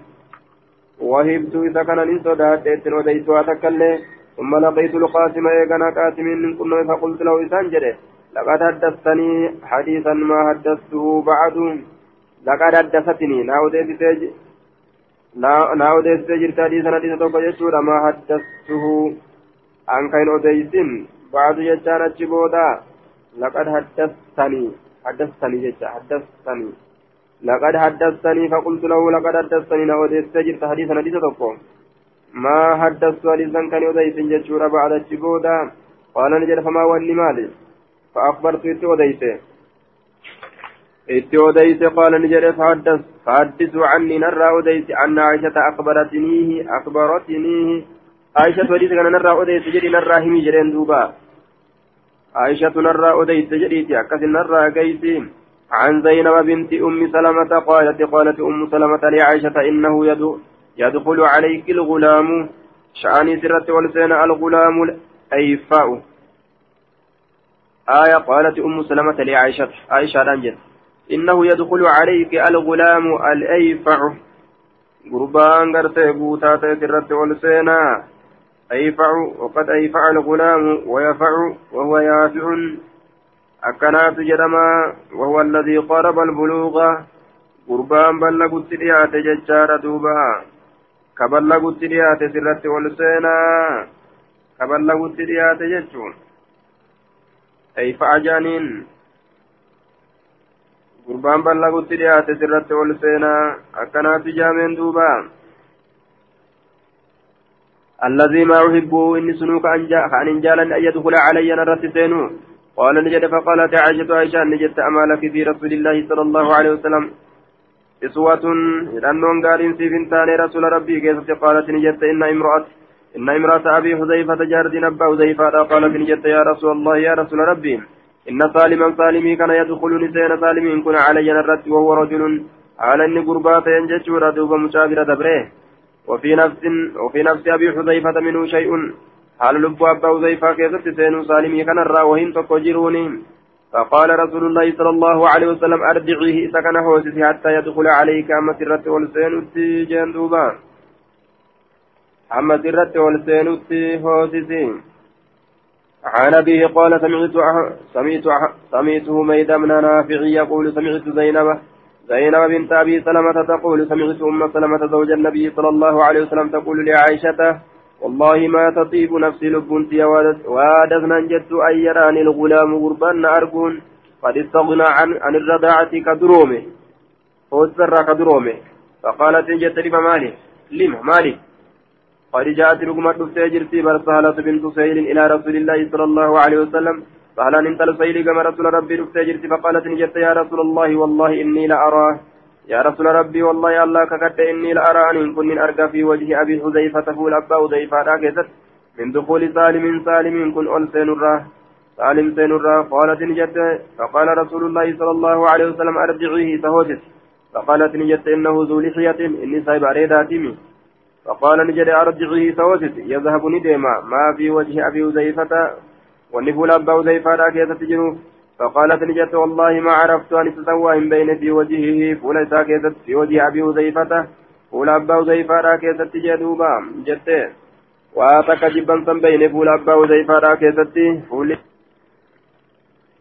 وهبت سكنا من صداته. تنوديسوا تكلي ثم لقيت القاسم إيقنا قاسم من كنا فقلت له إسان جده. لقد حدثتني حديثا ما حدثته بعد. لقد حدثتني. ناوديت ناوديت جرت حديثا حديثا توقع يجور ما حدثته عن كين أديسين بعد يجان أجبودا لقد حدثتني حدثتني جتا حدثتني لقد حدثتني فقلت له لقد حدثتني ناوديت جرت حديثا حديثا توقع ما حدثت حديثا كان أديسين جتشورا بعد أجبودا قال نجد فما ولي مالي فأخبرت إتوديت إتوديت قال نجد فحدث فحدثوا عني نرى أديت أن عائشة أخبرتنيه أخبرتنيه عائشة وديت كان نرى أديت جري نرى همي جرين دوبا. عائشة نرى أديت جريتي أكثر نرى قيسي عن زينب بنت أم سلمة قالت قالت أم سلمة لعائشة إنه يدخل عليك الغلام. شأني سرت ولسان الغلام الأيفاء آية قالت أم سلمة لعائشة عائشة رنجت إنه يدخل عليك الغلام الأيفع. قربان قرتي بوتاتي ترت والسينا. أيفع وقد أيفع الغلام ويفع وهو يافع. أكنات جرما وهو الذي قرب البلوغ. قربان بلغت ريات ججار دوبا. كبلغت ريات سرت والسينا. كبلغت ريات ججون أي فعجانين gurbaan ballagutti dhiyaate sirratti ol seenaa. Akkanaatti jaameen duuba. الذي ما أحبه إني سنوك أن إنجالا أن يدخل علي نرت سينو قال نجد فقالت عائشة عائشة نجدت أمالك في رسول الله صلى الله عليه وسلم إسوة لأنهم قال في فنتان رسول ربي كيف قالت نجدت إن امرأة إن امرأة أبي حذيفة جارد أبا حذيفة قالت نجت يا رسول الله يا رسول ربي إن سالما سالمي كان يدخل نسين سالمين كن علي نرت وهو رجل على أن قربات ينجج ردوب مشابرة دبره. وفي نفس وفي نفس أبي حذيفة منه شيء. حال لب أبا حذيفة كيست سين سالمي كان الراوهين تقجروني فقال رسول الله صلى الله عليه وسلم أرجعيه كان حوسسي حتى يدخل عليك. أما سرت والسين جندوبان دوبان أما سرت والسينوت هوسسي عن أبيه قال سمعت سمعت سمعته ميد من نافع يقول سمعت زينب زينب بنت أبي سلمة تقول سمعت أم سلمة زوج النبي صلى الله عليه وسلم تقول لعائشة والله ما تطيب نفسي لبنت وادثنا جدت أن يراني الغلام غربان أرجون قد استغنى عن عن الرضاعة كدرومه فوزر كدرومه فقالت جدت لما مالي لما مالي قد جاءت رقمة دفتي جرتي بل سهلة بنت سهيل إلى رسول الله صلى الله عليه وسلم. سهلا انت سهيل كما رسول ربي دفتي جرتي فقالت نجت يا رسول الله والله إني لأراه يا رسول ربي والله الله ككت إني لأرى أن كن أرقى في وجه أبي حذيفة فول أبا حذيفة راكزت من دخول سالم سالم كن أول سينراه سالم سينراه قالت نجت فقال رسول الله صلى الله عليه وسلم أرجعيه سهوجت فقالت نجت إنه ذو لحية إني صاحب عريضاتي فقال نجد أرجعه سوست يذهب نديما. ما في وجه أبي وزيفة؟ ونفول أبا وزيفة راكية تجنوف فقالت نجت والله ما عرفت أن تسوى بين في وجهه فول ساكية في وجه أبي وزيفة. فول أبا وزيفة راكية تجدوبا جت وآتك جبا بين فول أبا وزيفة راكية فول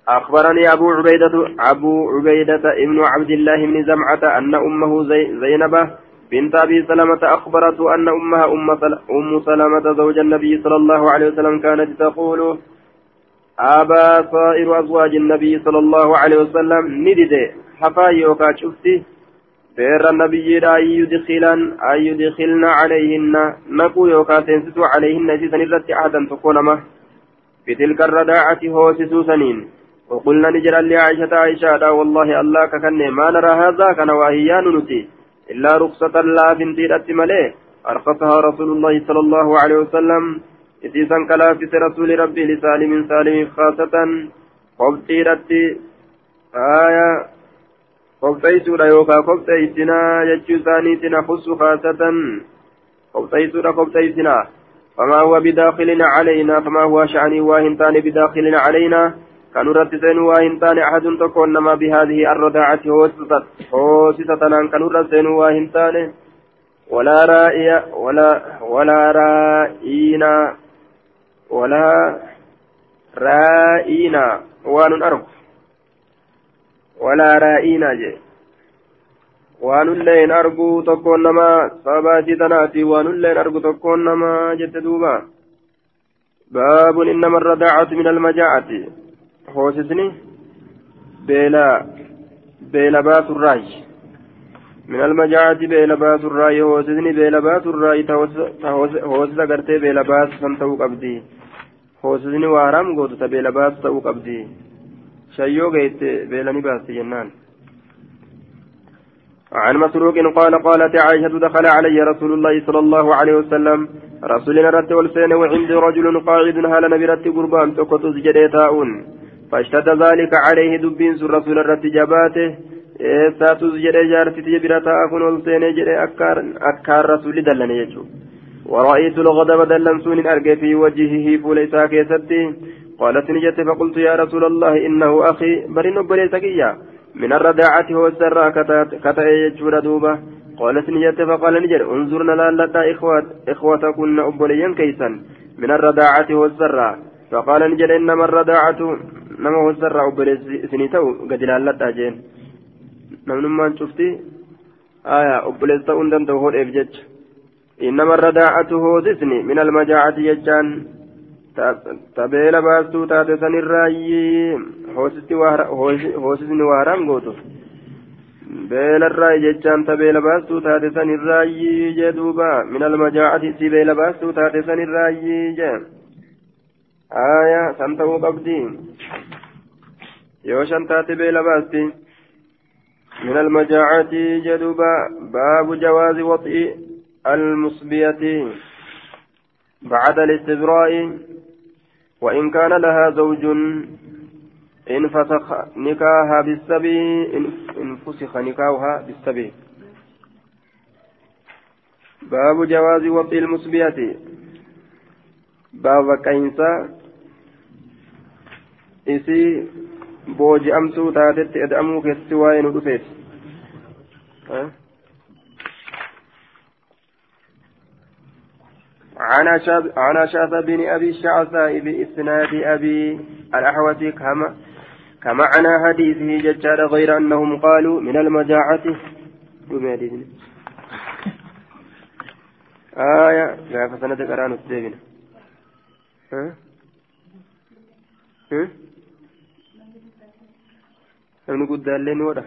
أخبرني أبو عبيدة أبو عبيدة ابن عبد الله بن زمعة أن أمه زي زينب بنت أبي سلمة أخبرته أن أمها أم, أم سلمة زوج النبي صلى الله عليه وسلم كانت تقول أبا صائر أزواج النبي صلى الله عليه وسلم ندد حفا يوكا شفتي بير النبي أن يدخلن أن يدخلن عليهن نقو يوكا تنسسو عليهن سيسن الرد عهدا تكون ما في تلك الرداعة هو سنين. وقلنا نجرا لعائشة عائشة والله الله ككن ما نرى هذا كان واهيان نتي. إلا رخصة لا بنتي ملي أرخصها رسول الله صلى الله عليه وسلم. إتيسان كلافت رسول ربي لسالم سالم خاصة. قبطيرتي آية قبطيسورا يوكا قبطيسنا يجو ثانيتنا خص خاصة. قبطيسورا قبطيسنا فما هو بداخل علينا فما هو شعني واهنتان بداخل علينا. كانوا رتسين واهنتان أحد تكون نما بهذه الرداعة هوسسة كانوا رتسين واهنتان ولا رائي ولا ولا رائينا ولا رائينا وان أرق ولا رائينا جي waan illeen argu tokkoon nama sabaasii tanaati waan illeen argu tokkoon nama jette duuba baabun innama radaacatu min almajaa'ati hoosisni beela beela baaturraayi min almajaa'ati beela baaturraayi hoosisni beela baaturraayi ta hoosisa gartee beela baasu san ta'uu qabdi hoosisni waa haraam gootu ta beela baasu ta'uu qabdi shayyoo geette beelani baasti jennaan عن مسروق قال قالت عائشة دخل علي رسول الله صلى الله عليه وسلم رسولنا رت والسين وعندي رجل قاعد هل نبرت قربان تقطز جديتاؤن فاشتد ذلك عليه دبين سر رسول الرت جباته. ساتوز جدي جارتي جبرتا أكون والسين جدي أكار أكار رسول دلني يجو. ورأيت الغضب دلمسون أرجع في وجهه فليس كيستي قالت نجت فقلت يا رسول الله إنه أخي برين بليسكيا من الرداعة هو السر كتا يجور دوبا قالت نجت فقال نجر انظرنا لالتا إخوات إخوتكن أبليا كيسا. من الرداعة هو السر. فقال نجر إنما الرداعة نما هو السر أبلي سنيتو قد لالتا جين نمنما شفتي آية أبلي ستون دمتو هو الإفجج إنما الرداعة هوسسني من المجاعة يجان تبيل باستو تاتي سن الرأي هوسسني وهرام قوتو بيل الرأي يجان تبيل باستو تاتي سن الرأي جدوبا من المجاعة تبيل باستو تاتي سن الرأي جان آية سنتو يوشن تاتي باستي من المجاعة جدوبا باب جواز وطئ المصبية بعد الاستبراء وإن كان لها زوج إن فسخ نكاها بالسبي إن فسخ نكاحها بالسبي باب جواز وطي المصبية باب كينسا إسي بوجي أمسو تاتت إدأمو كسوائن ودفت أه؟ عن أشعث بن أبي الشعثاء بإسناد أبي الأحوث كما كمعنى حديثه ججال غير أنهم قالوا من المجاعة. آية. لا فسند قرآن السيبنا ها؟ ها؟ Namni guddaallee ni godha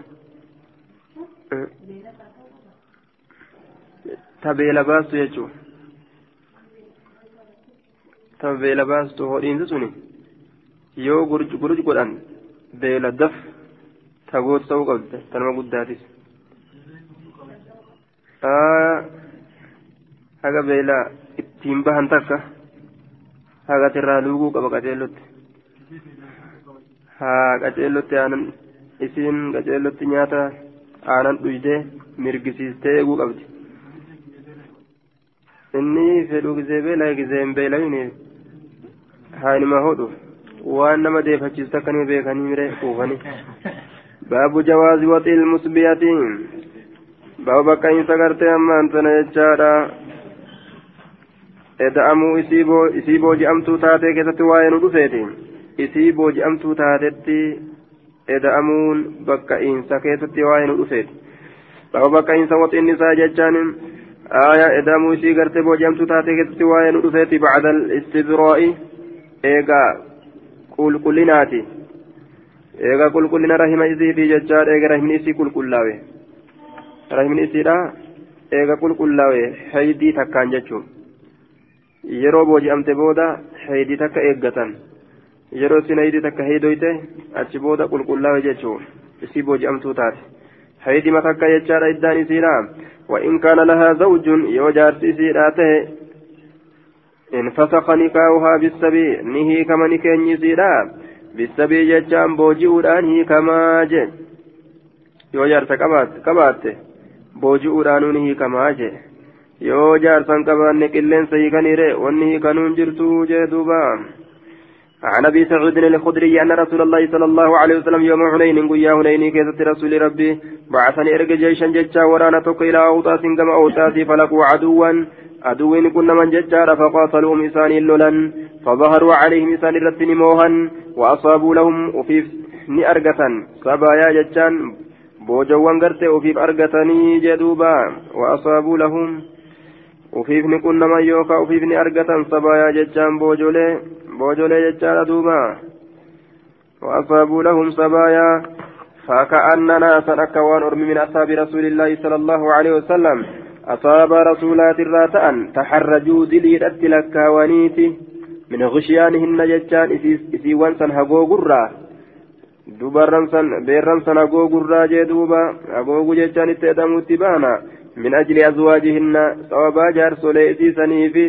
tabeela baastu jechuudha tan beela baastu hodhiinsi suni yoo gurj godhan beela daf tagoota ta'uu qabdi tanuma guddaatis haga beela ittiin bahan takka haga tirraa luuguu qaba qaceellotti haa qaceellotti aanan isiin gaceellatti nyaata aanan dhuyde mirgisiistee eeguu qabdi. Inni fedhu gisee beela gisee hin beelamine haanima hodhu waan nama deefachiistu akkanima beekanii mire kuufani baabu jawaazi waxii ilmusbiyati baaba bakka'iinsa gartee ammaan sana jechaadha. Eda'amuu isii booji'amtuu taatee keessatti waa'ee nu dhufeeti isii booji'amtuu taatetti eda'amuun bakka insa keessatti waa'ee nu dhufeeti baaba bakka insa waxiin isaa jechaan تاتي كتتي واين رفيتي بعد الاستبراء إيغا قل قلناتي إيغا قل قلنا رحم إسي في ججار إيغا رحم إسي قل قلاوي رحم إسي لا إيغا قل قلاوي حيدي تكان ججو yeroo booji'amte booda heydii takka eeggatan. Yeroo sin heydii takka heydoyte achi booda qulqullaa'e jechuun isii booji'amtuu taate heydima takka jechaadha iddaan isiidha وإن كان لها زوج يوجار سيسيراته انفسخ نكاحها بالسبي نهي كما نكين يسيرا بالسبي ججان بوجئودان هي كما جي يوجار سكبات كبات بوجئودان نهي كما جي yoo jaarsan qabaanne qilleensa hiikaniire wanni hiikanuun jirtu jee duuba عن أبي سعود الخدري أن رسول الله صلى الله عليه وسلم يوم حنين قيا حنين كيست رسول ربي بعثني ارجع جيشا ججا ورانا توك إلى اوطاس كما اوطاس فلقوا عدوا. عدو كنا من ججار فقاتلوا مسان لولا فظهروا عليهم مسان رتن موها وأصابوا لهم وفي argatan sabaayaa jechaan boojawwan gartee ufiif argatanii jedhuuba waasaabuu lahum ufiif ni qunnaman yookaan ufiif ni argatan sabaayaa jechaan boojolee jechaadha duuba وأصابوا لهم سبايا فكأن ناسا أكوان أرمي من أصحاب رسول الله صلى الله عليه وسلم أصاب رسولات الراتأ تحرجوا دلي التلكاوانيتي من غشيانهن جتان إسي وانسان هقو قرى san beerran san hagoo gurraa jee duuba hagoogu jechaan itti edhamuutti baana min ajli azwaajihinna sababaa jaarsolee isiisaniifi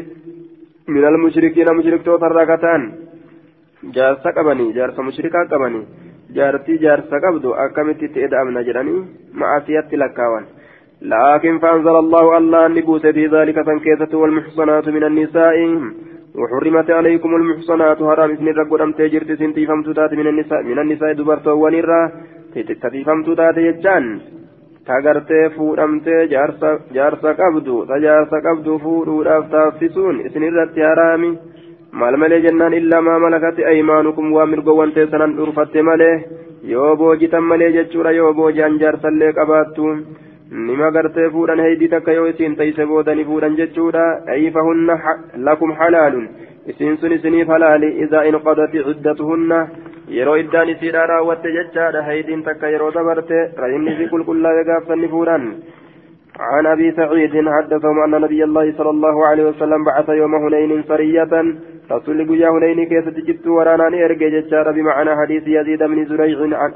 من المشركين مشركتوتا الركتان جارسا قبني جارسا مشركا قبني. جارتي جارسا قبدو أكمت تئدأمنا جراني. معافية لكاوان لكن فأنزل الله الله النبوس في ذلك فانكيسة والمحصنات من النساء. وحرمت عليكم المحصنات اسم الرب أم تجرت سنتي فمتوتات من النساء. من النساء دبرتو ونرى. تتي فمتوتات يجان. Tagartee fuudhamtee jaarsa qabdu ta jaarsa qabdu fuudhuudhaaf taassisuun isin irratti haraami maal malee jennaan illaa maa malakatti aymaanukum waa mirgowwan teessanan dhurfatte malee yoo boojitan malee jechuudha yoo booji'an jaarsallee qabaattu nima gartee fuudhan heydii takka yoo isiin tayse boodani fuudhan jechuudha ayfahunna lakum halaalun isiin sun isiniif halaali idaa inqadati ciddatuhunna yeroo iddaan isiidhaa raawwatte jechaadha. Haydiin takka yeroo dabarte ra'inni isii qulqullaa'e gaafsanni fuudhan. عن ابي سعيد حدثهم ان نبي الله صلى الله عليه وسلم بعث يوم هنين سرية رسول قيا هنين كيف تجدت ورانا ارجع ججار بمعنى حديث يزيد بن زريع عن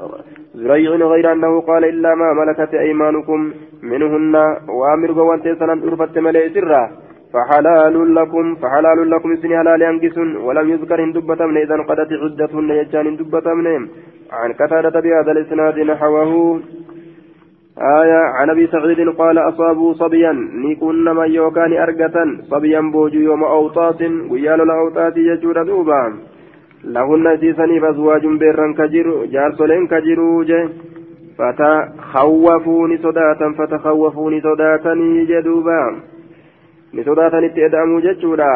زريع غير انه قال الا ما ملكت ايمانكم منهن وامر وانت سنن ارفت ملئ سرا فحلال لكم فحلال لكم سن حلال أنكس ولم يذكر إن دبتمن إذا انقضت عدتهن. يجان إن دبتمن عن قتادة بهذا الإسناد نحوه. آية عن أبي سعيد قال أصابوا صبيا. نيكون من يوكان أرقة صبيا بوجو يوم أوطاس. ويال الأوطاس يجور دوبا. لهن سيسني فأزواج بيرا كجر جارسلين كجرو جه فتخوفوني صداتا فتخوفوني صداتني جدوبا نسوداتنت يدعموا جتشورا.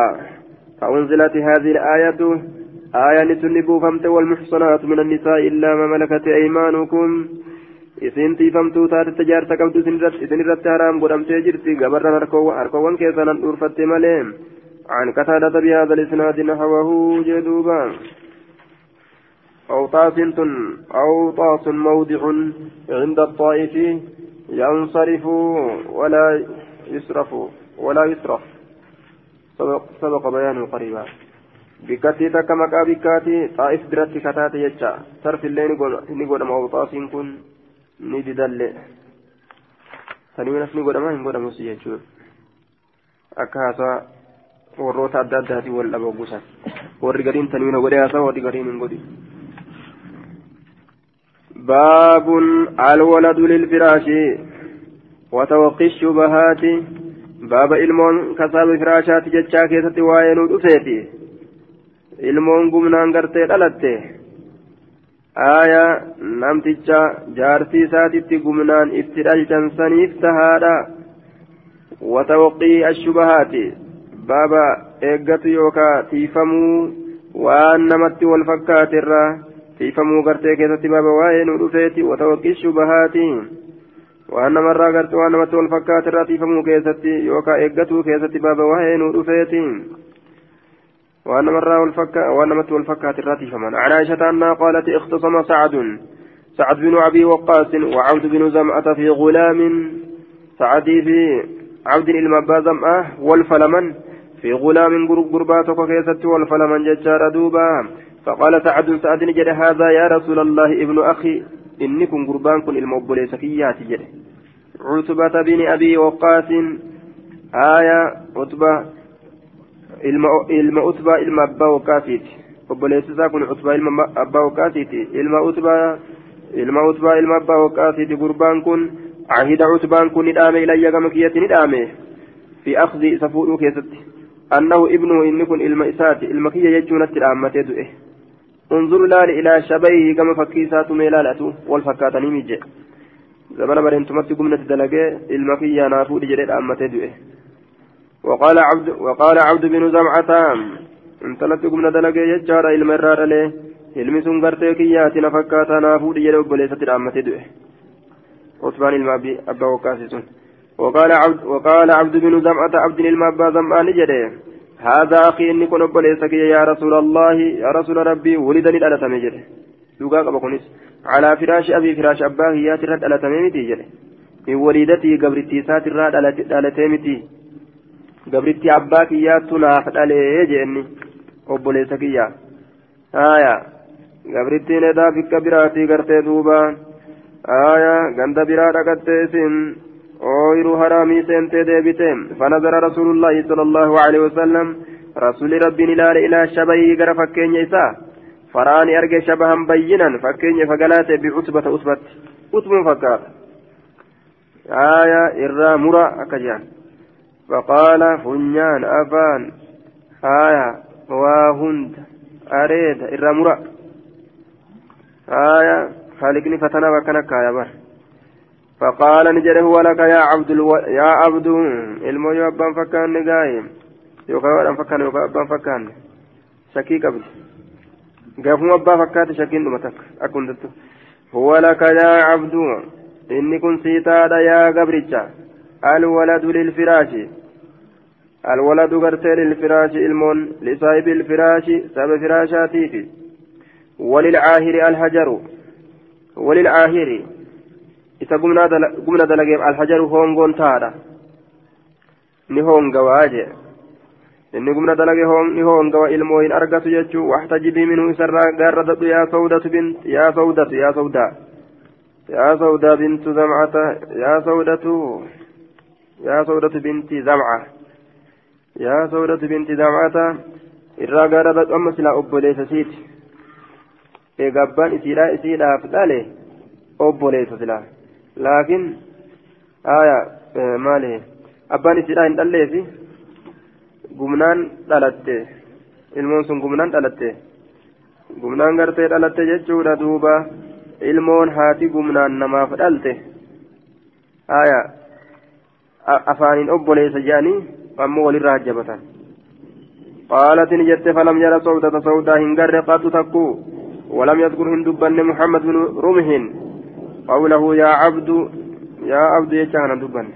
فأنزلت هذه الآية آية نتنبوا فمت والمحصنات من النساء إلا ما ملكت أيمانكم. isin tiifamtuu taate tajaarsa qabdu isin irratti haraam godhamtee jirti gabarran harkoowwan keessanan dhuurfatte malee عن قتادة بهذا الإسناد نحوه جدوبا. أوطاس أوطاس موضع عند الطائف ينصرف ولا يسرف. ولا يصرف سبق, سبق بيانه قريبا بكاتي تكا مكا بكاتي طائف براتي كتاتي يجا صرف اللي نقول موطاس كن ندي دل saniinas ni godhama hin godhamus jechuudha akka haasaa warroota adda addaatiin wal dhaba guusan warri gariin tanwiina godhe haasaa warri gariin hin godhi باب الولد للفراش وتوقي الشبهات baaba ilmoon kasaaba firaashaati jechaa keessatti waa'ee nu dhufeeti ilmoon gumnaan gartee dhalatte aaya namticha jaarsii isaatitti gumnaan itti dhalchansaniif tahaadha watawaqii ashubahaati baaba eeggatu yookaa tiifamuu waan namatti wal fakkaatirraa tiifamuu gartee keessatti baaba waa'ee nu dhufeeti watawaqii shubahaati waan namarraa gartee waan namatti wal fakkaatirraa tiifamuu keessatti yookaa eeggatuu keessatti baaba waa'ee nu dhufeeti وأن مرة والفكا وأن مت والفكا تراتي فمن عن عائشة أنها قالت اختصم سعد سعد بن أبي وقاص وعبد بن زمعة في غلام سعدي في عبد المبا زمعة والفلمن في غلام قرباتك كيست والفلمن ججار دوبا فقال سعد سعد جد هذا يا رسول الله ابن أخي إني كن قربان كن المبوليس كيات جد عتبة بن أبي وقاص آية عتبة ilma utbaa ilma abbaa waqaasiiti obboleessi isaa kun utbaa ilma abbaa waqaasiiti ilma utbaa ilma utbaa ilma abbaa waqaasiiti gurbaan kun ahida utbaan kun ni dhaame ilayya gama kiyyatti ni dhaame fi akhzi isa fuudhuu keessatti annahu ibnuhu inni kun ilma isaati ilma kiyya jechuunatti dhaammatee du'e انظر لال إلى شبيه كما فكيسات ميلالة والفكاتني ميجي زمان برهنتمت قمنا تدلقى المكية نافو لجريد أمتي دوئه وقال عبد وقال عبد بن زمعة انطلقت قمنا دلقي يجار علم الرار له علم سنغرتي كياتنا فكاتا نافود يلو بليسة العامة دوئه عثمان المابي أبا وكاسس وقال عبد وقال عبد بن زمعة عبد المابا زمان جده هذا أخي إني كن بليسك يا رسول الله يا رسول ربي ولدني الألتم جده دوقا قبقنس على فراش أبي فراش أباه يا ترد ألتم متي جده من وليدتي قبرتي ساتر ألتم متي gabritti abbaa kiyyaattu naaf dhalee jeenni obboleessa kiyya haaya gabrittiin edaa bikka biraatii gartee duuba haaya ganda biraa dhaqattee isin ooyiruu haraamii seentee deebite fanazara rasuulullaahi sala allahu alaihi wasallam rasuli rabbiin ilaale ilaa shabayii gara fakkeenya isaa arge shabahan bayyinan fakkeenya fagalaate bicutbata utbatti utbun fakkaata. Haaya irraa mura akka jedhan فقال فنيان أفان آية واهند أريد الرمرة آية خالقني فتنا وكان كايا فقال نجره ولك يا عبد ألو... يا عبد المو يوبان فكان نقايم يوكا فكان يوكا أبان فكان شكي قبل قافوا أبا فكات شكين دمتك أكون هو لك يا عبد إني كن سيتا يا قبرتشا الولد للفراش الولد غرتي للفراش المون لصاحب الفراش سبب فراشاتيف وللعاهر الحجر وللعاهر إذا قمنا دلقيم الحجر هونغون تارا نهونغ واجه inni gumna dalage ni hoongawa ilmoo hin argatu jechuu waxtajibii minuu isarraa gaarradadhu yaa sawdatu bint yaa sawdatu yaa sawdaa yaa sawdaa bintu zamcata yaa sawdatu yaa sawdatu binti zamca yaa sawdatu binti zamcata irraa gaarradadhu amma silaa obboleessa siiti eega abbaan isiidhaa isiidhaaf dhale obboleessa silaa laakiin aya maali abbaan isiidhaa hin dhalleefi gumnaan dhalatte ilmoon sun gumnaan dhalatte gumnaan gartee dhalatte jechuudha duuba ilmoon haati gumnaan namaaf dhalte haya afaaniin obboleessa jedhanii ammoo walirraa hajjabatan قالت نجت فلم يرى سودة سودة هنجر قد تكو ولم يذكر هندبن محمد بن رمح قوله يا عبد يا عبد يجعل دبن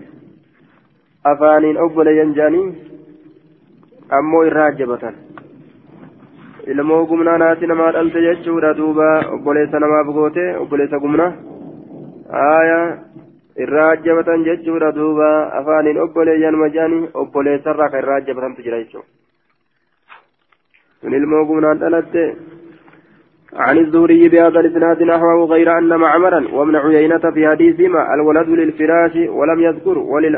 أفانين أبل ينجاني ammoo irraa ajjabatan ilmoo gumnaa naati namaa dhalte jechuudha duuba obboleessa namaaf goote obboleessa gumna aya irraa ajjabatan jechuudha duuba afaaniin obboleeyyan majaani obboleessarraa kan irraa ajjabatantu jira jechuudha sun ilmoo gumnaan dhalatte عن الزهري بهذا الاسناد نحوه غير ان معمرا وابن عيينة في حديثهما الولد للفراش ولم يذكر ولل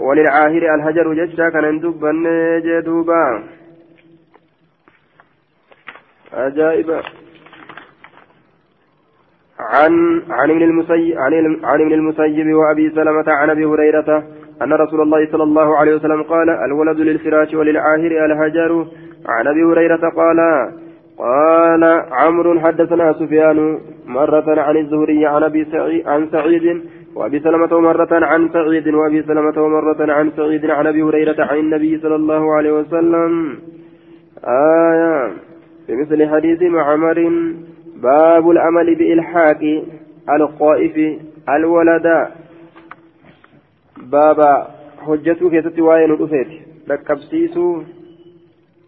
وللعاهر الهجر ججا كان دبن جدوبا عجائب. عن عن ابن المسيب عن, ابن المسيب وأبي سلمة عن أبي هريرة أن رسول الله صلى الله عليه وسلم قال الولد للفراش وللعاهر الهجر. عن أبي هريرة قال قال عمرو حدثنا سفيان مرة عن الزهري عن أبي سعيد عن سعيد وأبي سلمة مرة عن سعيد وأبي سلمة مرة عن سعيد عن أبي هريرة عن النبي صلى الله عليه وسلم. آية بمثل حديث معمر باب العمل بإلحاق القائف الولد. بابا حجته كيست وين الأفيت لكبسيسو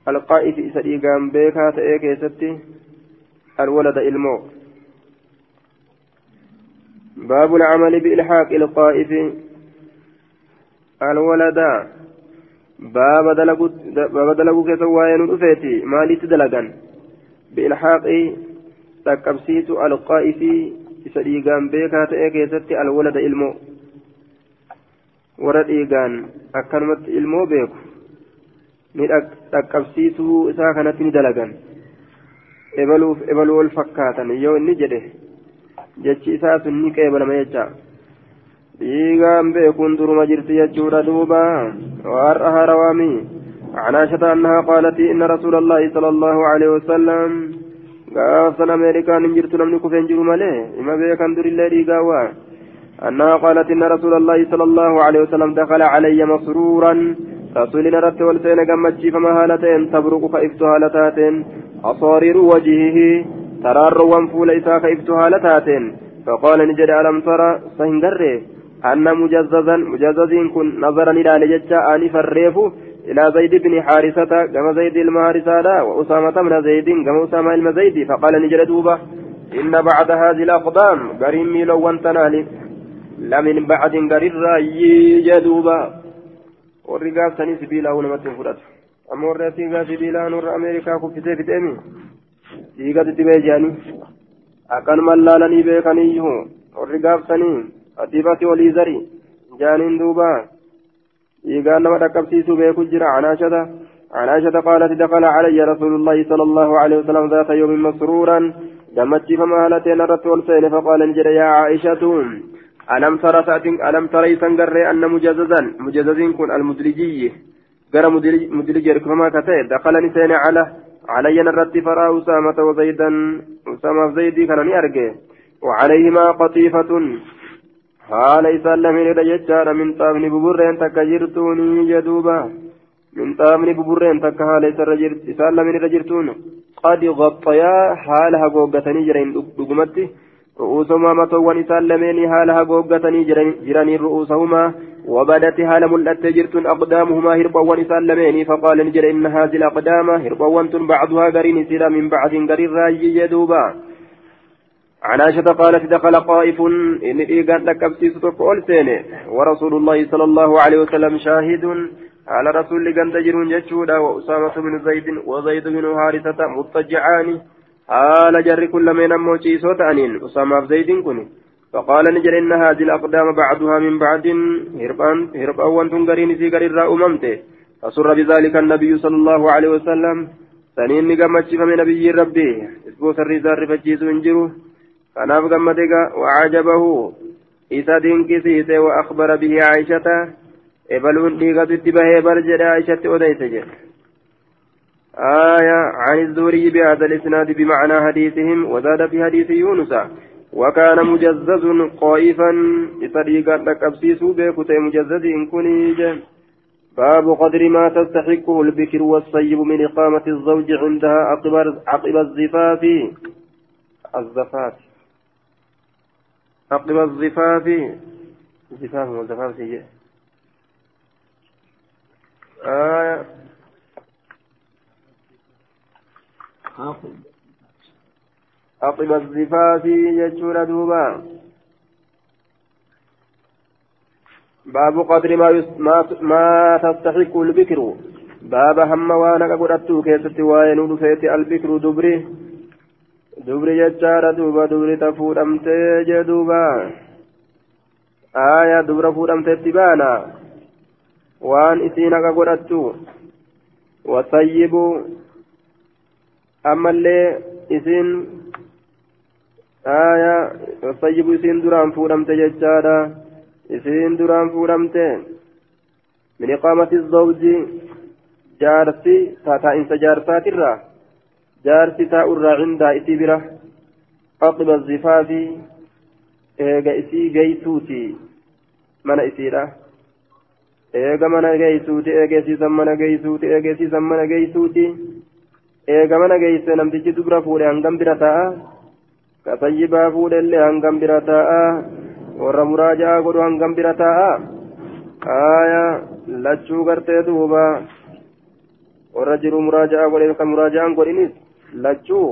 القائف قام بيكا تأي كيستي الولد إلمو. باب العمل بإلحاق القائف. الولد. باب دلقو باب دلقو كيس وين الأفيتي مالي تدلقا بإلحاق تكبسيس القائف. إسدي قام بيكا تأي كيستي الولد إلمو. ورد إيقان. أكرمت إلمو بيكو. ni dhaqqabsiisuu isaa kanatti ni dalagan ebaluuf ebaluu wal fakkaatan yoo inni jedhe jechi isaa sun ni qeebalama jecha. Dhiigaan beekuun duruma jirti jechuudha duuba. وأرأها روامي عن عائشة أنها قالت إن رسول الله صلى الله عليه وسلم قافنا أمريكا نجرت لم نكف ينجر مليه إما بيكا ندر الله ريقاوا أنها قالت إن رسول الله صلى الله عليه وسلم دخل علي مسرورا رسولنا رت والسين قمتشي فما هالتين تبرق فإفت هالتاتين أصارير وجهه ترار وانفول إساء فإفت هالتاتين فقال نجد ألم ترى سهنجره أن مجززا مجززين كن نظرا إلى لججة آنف الريف إلى زيد بن حارثة كما زيد المهارسة وأسامة من زيد كما أسامة المزيد فقال نجد دوبة إن بعد هذه الأقدام قريم ميلو وانتنالي لمن بعد قرير رأيي جدوبة gaafsanii sibiilaa namatti hin fudhatu amma warri asii gaa sibiilaan warra ameerikaa kuffisee fixeemi dhiigatti bee jedhanii akkanumaan laalanii beekaniyyuu warri gaafsanii addiifatti olii zari. Jaaniin duuba. Dhiigaan nama dhaqqabsiisuu beeku jira. Canaashata عائشة قالت دخل علي رسول الله صلى الله عليه وسلم ذات يوم مسرورا دمتي فما هلتين الرسول سين فقال انجل يا عائشة ألم ترى ساتين ألم ترى سنجر أن مجززا مجززين كن المدلجي غير مدلج ركما كتئ دخل نسين على علي نرد فرا أسامة وزيدا. أسامة زيدي كان أرجع وعليهما قطيفة. حال إسلام رججار من طابن ببرين تكجرتوني يدوبا. من طابن ببرين تك حال إسلام رجرتون قد غطيا حالها قوقتني جرين دقمتي. رؤوسهما متوان إسان لمين هالها قوقتني جراني رؤوسهما وبدت هال ملأت جرت أقدامهما هربوان إسان لمين فقال نجر إن هذه الأقدام هربوان بعضها قرين سيرا من بعض قرين راجي يدوبا عن عائشة قالت دخل قائف إن إيقان لكبسيس تقول سيني ورسول الله صلى الله عليه وسلم شاهد على رسول قند جرون جتشودا وأسامة بن زيد وزيد بن حارثة مضطجعان حال جر كل من موشي صوت أنين أسامة زيد كن فقال نجر إن هذه الأقدام بعضها من بعد هربان هربان وأنتم قرين في قرين أممته فسر بذلك النبي صلى الله عليه وسلم سنين نقمت من نبي ربي أسبوع الرزار فجيز انجرو كناف قمتك وعجبه إذا دينكسيت وأخبر به عائشة إبلون ديغة اتباه برجل عائشة أديت جل آية عن الزهري بهذا الإسناد بمعنى حديثهم وزاد في حديث يونس وكان مجزز قائفا بطريقة لكبسيس بكتي مجزز إن كنيج. باب قدر ما تستحقه البكر والصيب من إقامة الزوج عندها عقب عقب الزفاف. الزفاف. عقب الزفاف. زفاف والزفاف سيئ آية عقب الزفاف يجور دوبا. باب قدر ما يس ما, ما تستحق البكر. باب هم وأنا قدرت كيست وين فيت البكر دبري. دبري يجار دوبا دبري تفور أمتي جدوبا. آية دبر فور أمتي تبانا وان اسينك قدرت وطيب ammallee isin aya sayyibu isin duraan fuudhamte jechaadha isin duraan fuudhamte إقامة الزوج جارسي تاتا إنس جارسات الرا جارسي تاؤرا عند إتبرة عقب الزفاف إيغا إسي جيسوتي من إسيرا eega mana geeysuuti eegeesiisan mana geeysuuti eegeesiisan mana geeysuuti eega mana geeyse namtichi dubra fuudhe hangam bira taa'a ka sayyibaa fuudhellee hangam bira taa'a warra muraaja'aa godhu hangam bira taa'a aya lachuu gartee duuba warra jiru muraaja'aa godhe ka muraaja'aan godhinis lachuu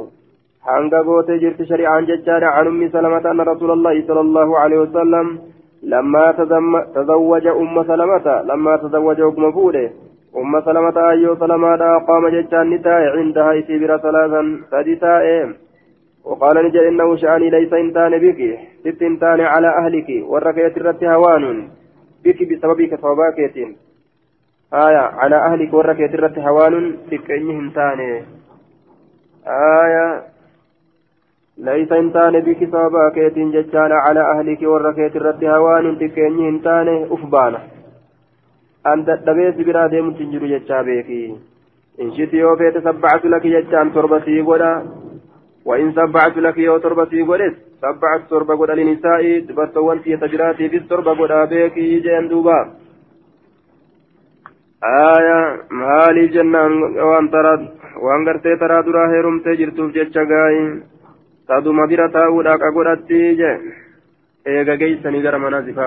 hanga gootee jirti shari'aan jechaadha an ummi salamata anna rasuulallahi sala allahu alaihi wasallam لما تزوج أم سلمة لما تزوج أم فوده أم سلمة أيو سلمة قام جتان نتاء عندها إسيبر ثلاثا سدساء وقال نجل إنه شأني ليس إنتان بك ست إنتان على أهلك والركية الرت هوان بك بسببك صوباكيت آية على أهلك والركية الرت هوان بك إنهم تاني آية ليس انتان بك سببا كيتين ججانا على أهلك وركيت الرد هوان أنت دبيت برا ديم تنجر ججا بيكي إن شئت يوفيت سبعت لك ججان تربتي قدا وإن سبعت لك يو تربتي قدس سبعت تربة قدا لنساء دبرتوان في تجراتي في التربة قدا بيكي جين دوبا آية مالي جنان وان ترى وان قرتي ترى درا هيرمتي جرتوف ججا قاين تادوما برا تاودا كغورتي جه ايغا جيسني غير منازفا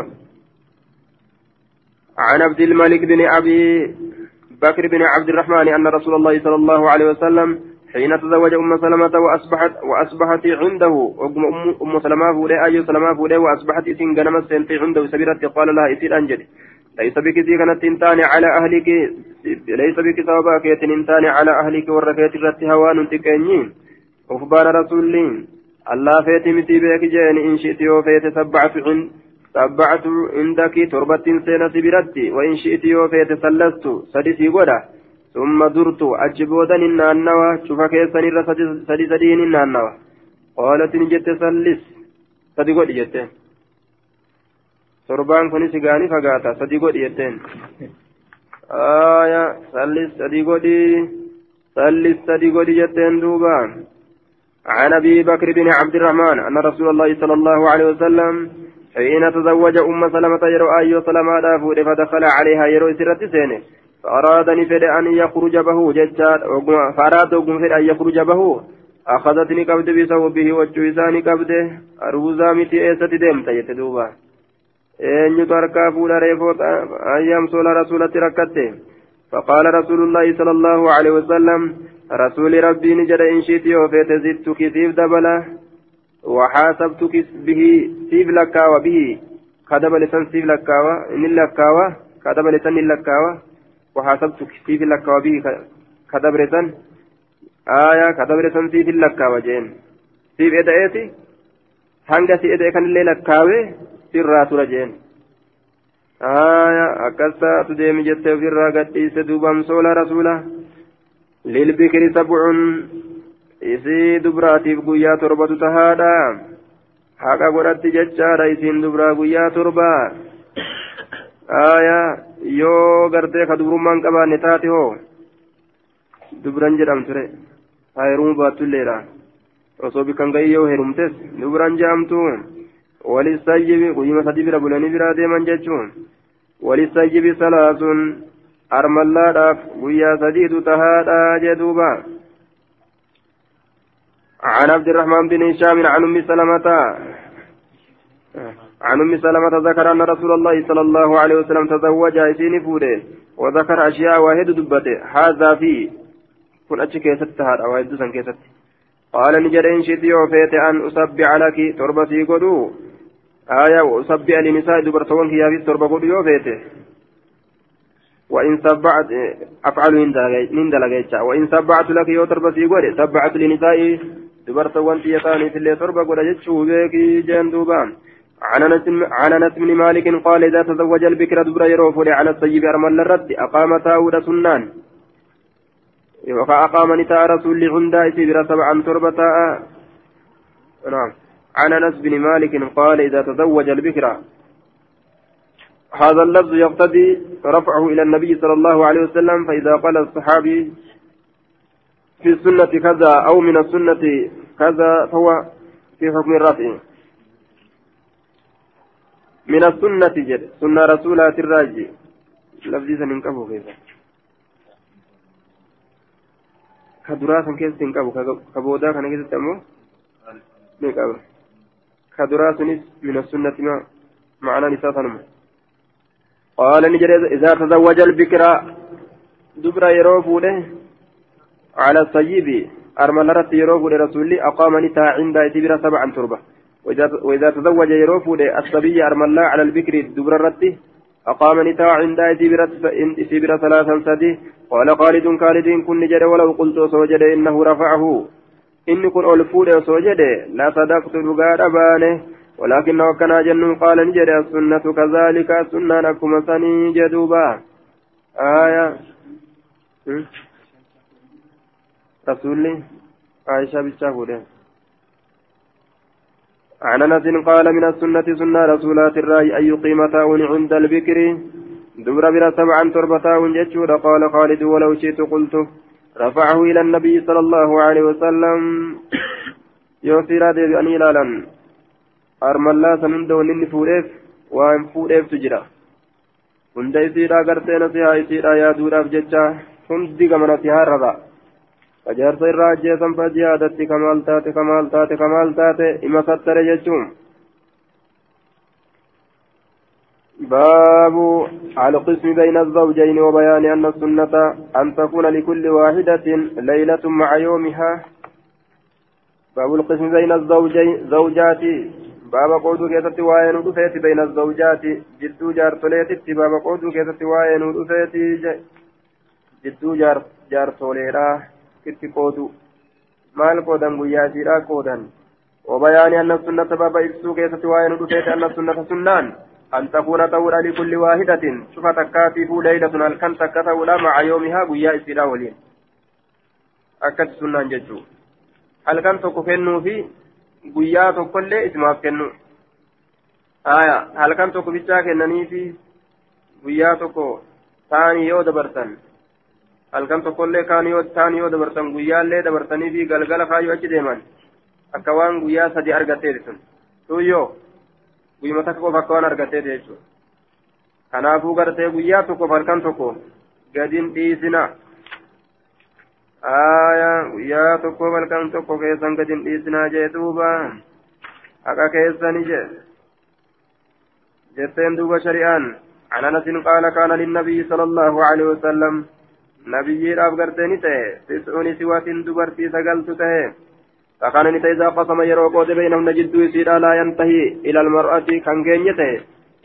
عن عبد الملك بن أبي بكر بن عبد الرحمن أن رسول الله صلى الله عليه وسلم حين تزوج أم سلمة واصبحت وأصبحت عنده ام سلمة فولي أي سلمة فولي وأصبحت اسين غنم سنتي عنده سبيرت قال لها اسير انجلي ليس بك كانت انتان على أهلك ليس بك سببك انتان على أهلك وركيت رت هوان تكنين أخبار رسول الله فيت متي بيك جين إن شئت يوفيت سبعة عند سبعة عندك تربة سنة سبرتي وإن شئت يوفيت سلست سدسي غدا ثم درت أجبودا النانوى شوف كيسا نرى قالت نجت سلس. سدي غد جتين torbaan kunis gaanii fagaata sadi godhi jetteen aya sallis sadi godhi sallis sadi godhi jetteen duuba عن أبي بكر بن عبد الرحمن أن رسول الله صلى الله عليه وسلم حين تزوج أم سلمة يرو آيو سلمة دافود فدخل عليها يرو سرت سينه فاراد نفد أن يخرج به ججاد فأراد فد أن يخرج به. أخذتني قبض بثوبه وجوزاني قبض أروزا متي ايست ديمت يتدوبا eenyutu harkaa fuudha reefoota ayyaam sola rasulatti rakkatte رسول الله صلى الله عليه وسلم رسول ربي نجد إن شئت وفيت زدتك سيف دبلا. وحاسبتك به سيف لكاوى به كدب لسان سيف لكاوى إن لكاوى كدب لسان لكاوى وحاسبتك سيف لكاوى به كدب لسان آية كدب لسان سيف لكاوى جين. سيف إدعيتي hanga si edee kanillee lakkaawe sirraa tura jeen aya akkasaatu deemi jettee ofirraa gadhiise duubam soola rasuula للبكر سبع isii dubraatiif guyyaa torbatu tahaadha. Haqa godhatti jechaadha isiin dubraa guyyaa torba. Aya yoo gartee ka dubrummaan qabaanne taate hoo? Dubran jedhamture haa heerumuu baattulleedha osoo bikkan ga'ii yoo heerumtes. Dubran jedhamtu walisayyibi guyyuma sadi bira bulanii biraa deeman jechuun. Walisayyibi salaasun armallaadhaaf guyyaa sadiitu tahaadha jee عن عبد الرحمن بن هشام عن أم سلمة. عن أم سلمة ذكر أن رسول الله صلى الله عليه وسلم تزوج ايسين فوده وذكر أشياء واحد دبته. هذا في كن اتش كيست هذا واحد سن كيست. قال نجد إن شئت وفيت أن اسبع لك. تربتي قدو. آية واسبع لنساء دبرتون كيابي تربة قدو يوفيته وإن سبعت أفعل من دلقيتها وإن سبعت لك يو تربة سيقول سبعت لنسائي يتاني في اللي تربة قد جتشو بيكي جان دوبان عن أنس بن مالك قال إذا تزوج البكر دبر يروف على الطيب أرمل الرد أقام تاود سنان فأقام نتاء رسول عند إسبر سبعا تربة نعم عن أنس بن مالك قال إذا تزوج البكر هذا اللفظ يقتضي رفعه إلى النبي صلى الله عليه وسلم فإذا قال الصحابي في السنة كذا أو من السنة كذا فهو في حكم الرفع من السنة جد. سنة رسولات الراجي لفظي سنين كفو كيف؟ كدراسة كيف تنكبو كبودا كان كيف تمو نكبو كدراسة من السنة ما معنى نساء قال نجري إذا تزوج البكرة دبر يروفوله على الصيب أرملرت يروفوله رسولي أقام نتا عند إتبرا سبعا تربة. وإذا تزوج يروفوله الصبي أرملا على البكر دبر الرتي أقام نتا عند إتبرا ثلاثا سدي. قال خالد خالد كن نجري ولو قلت سوجد إنه رفعه. إن كن ألفوله سوجد لا صدقت لقاد أبانه. ولكن وكنا جن قال نجد السنة كذلك السنة لكم سني جدوبا آية رسولي عائشة بالشهودة عن أنس قال من السنة سنة رسولات الرأي أن يقيم تاون عند البكر. دبر بلا سبعا تربتاون جتشود. قال خالد ولو شئت قلت رفعه إلى النبي صلى الله عليه وسلم. يوصي رادي أن لا armallaa san hunda wanni inni fuudheef waan fuudheeftu jira hunda isiidha gartee nasihaa isiidha yaaduudhaaf jecha hundi gama nasihaa irraba kajaarsa irraa ajjeesan fa jihaadatti kamaal taate kamaal taate kamaal taate ima kattare jechuun. باب القسم بين الزوجين وبيان أن السنة أن تكون لكل واحدة ليلة مع يومها باب القسم بين الزوجين زوجات بابا قودو كيستي واين ودفيتي بين الزوجات جدو جار توليتي بابا قودو كيستي واين ودفيتي جدو جار جار توليرا كتي قودو مال قودن قياسيرا قودن وبيان أن السنة بابا إبسو كيستي واين ودفيتي أن السنة سنان أن تكون تولى لكل واحدة شوف تكاتي ليلة الكن تكتولى مع يومها قيا إسيرا ولين أكد سنان ججو halkan tokko kennuu fi guyyaa tokkollee isimaaf kennu. Aya halkan tokko bichaa kennaniifi guyyaa tokko taanii yoo dabartan halkan tokkollee taanii yoo dabartan guyyaallee dabartaniifi galgala kaayyoo achi deeman akka waan guyyaa sadi argatteeti sun tuyyoo guyyuma takka qofa akka waan argatteeti jechuudha kanaafuu gartee guyyaa tokkoof halkan tokko gadin dhiisina aayaa guyyaa tokko balkan tokko keessan gadi hin dhiisinaa jee duuba haqa keessani je jetteen duuba shari'aan عن انس قال كان للنبي صلى الله عليه وسلم نبي راب غرتني ته تسعون سوات دبرتي سقلت ته. فكان نتا إذا قسم يرو قود بينهم نجد يسير لا ينتهي. إلى المرأة كان جنيته.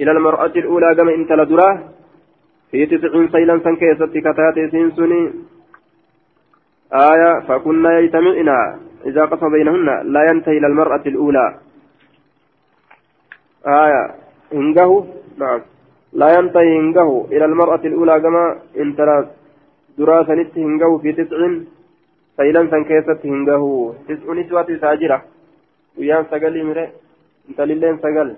إلى المرأة الأولى كما انت لدراه في تسعين سيلا سنكيست كتات سنسني آية فكنا يجتمعنا. إذا قسم بينهن لا ينتهي إلى المرأة الأولى. آية إنجه نعم. لا ينتهي إنجه إلى المرأة الأولى كما دراسة نت هنجه في تسع سيلا سنكيست هنجه تسع نسوة ساجرة ويان سقل مري انت للين سقل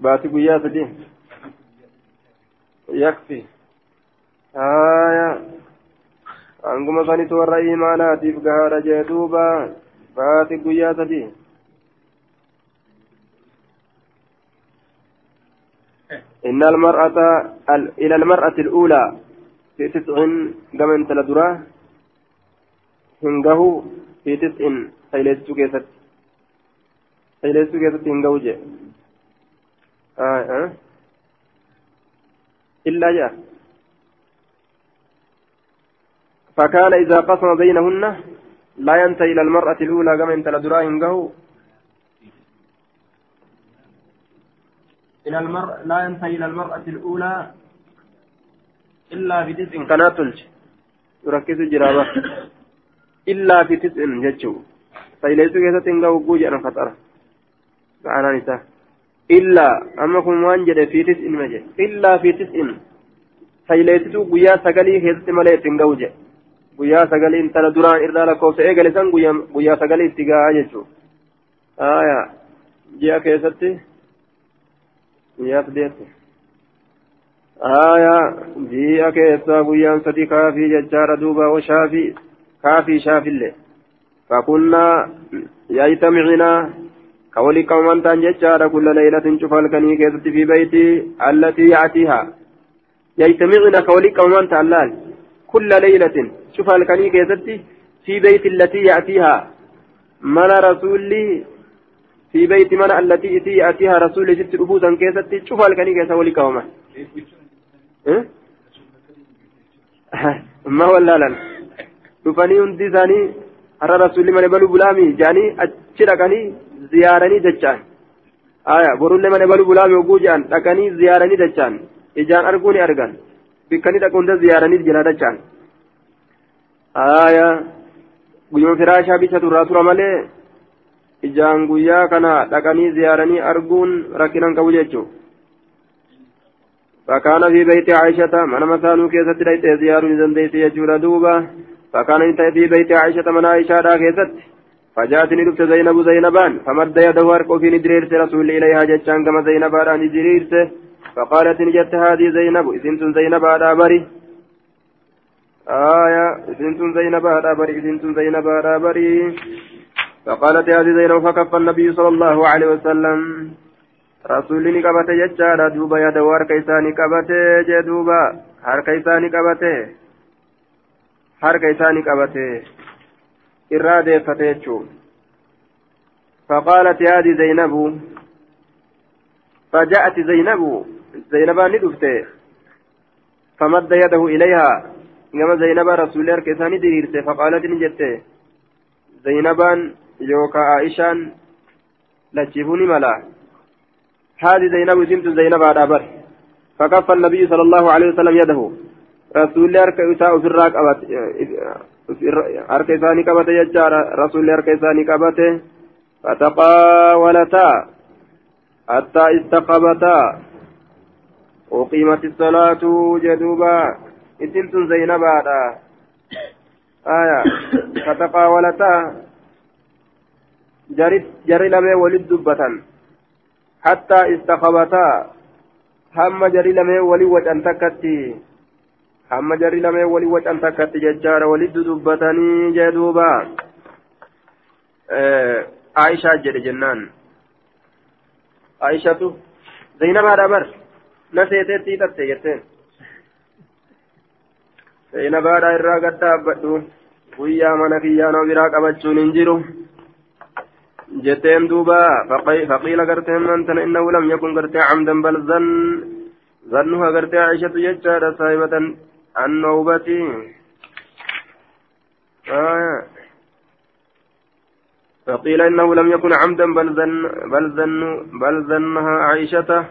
باتي قياسة دي يكفي آية أنكم سنت ورى إيماناتيف قهار جدوبا فاتي قيا سدي إن المرأة إلى المرأة الأولى في تسع كما انت لدراه هنجه في تسع سيلسو كيست سيلسو كيست هنجه جي آه آه. إلا جاء. فكان إذا قسم بينهن لا ينتهي إلى المرأة الأولى كما انت لدراهم إلى المرأة لا ينتهي إلى المرأة الأولى إلا في تسع كانت يركز جرابة. إلا في تسع جتشو. فإليس كيسة تنقو قوجة أنا خطر معنا نساء إلا أما كن وانجد في تسع مجد. إلا في تسع فإليس قويا سقلي كيسة مليت تنقو جد guyyaa sagalii intala duraan irraa lakkoofsa eegale san guyyaa sagalii itti gahaa jechuudha ji'a keessatti ji'a keessaa guyyaan sadi kaafii jechaadha duuba shaafii kaafii shaafillee fakunnaa yaytamicinaa ka wali qabaman ta'an jechaadha kulla laylatin cufa halkanii keessatti fi beeytii allatii yaatiihaa yaytamicina ka wali qabaman ta'an laal kulla laylatin cufa halkanii keessatti fi beeyti allatii yaatiihaa mana rasuulli في بيت من التي يأتيها رسول ست رفوسا كيست شوف الكني كيسا ولي كوما ما ولا لن isaanii har'a rasuulli mana baluu bulaami jedhanii achi dhaqanii ziyaaranii dachaan aya borullee mana baluu bulaami oguu jedhan dhaqanii ziyaaranii dachaan ijaan arguu ni argan bikkanii dhaqu hunda ziyaaranii jira dachaan aya guyyuma firaashaa bicha turraa tura malee ijaan guyyaa kana dhaqanii ziyaaranii arguun rakkinan qabu jechuudha. فكان في بيت عائشة من مسانو كيست ليت زيار زنديت يجور دوبا فكان في بيت عائشة من عائشة كيست فجاءتني رفت زينب زينبان فمد يده أرقو في ندريرس رسول إليها جتشان كما زينبان ندريرس فقالت نجت هذه زينب إذنت زينب على بري آية إذنت زينب على بري إذنت زينب على بري فقالت هذه زينب فكف النبي صلى الله عليه وسلم harka isaa ni qabate jee duuba harka isaa ni qabate harka isaa ni qabate irraa deeffate jechuun فقالت هذه زينب فجاءت زينب زينب ندفت فمد يده إليها كما زينب رسول الله كيساني ديرت فقالت نجت زينبان يوكا عائشان لتشيفوني ملا هذه زينب سمت زينب على بر فكف النبي صلى الله عليه وسلم يده رسول الله أركا في الراك أبت أركا إساني كبت يجار رسول الله أركا إساني كبت فتقاولتا حتى استقبتا وقيمت الصلاة جدوبا إسمت زينب آية فتقاولتا جري جري لمي ولد دبة حتى استخبتا. هم جري لمي ولي وجن تكتي هم جري لمي ولي وجن تكتي ججار ولد دبتني جدوبا. آه عائشة جد جنان. عائشة زينب هذا بر نسيتي تتي جتين زينب هذا الراقة تابدو ويا من كيانو براق أبتشون إنجرو. جتين دوبا فقيل قرتهم أنت إنه لم يكن قرتي عمدا بل ظن ظنها قرتي عائشة يجار صاحبة النوبة آه. فقيل إنه لم يكن عمدا بل ظن بل ظن بل ظنها عائشة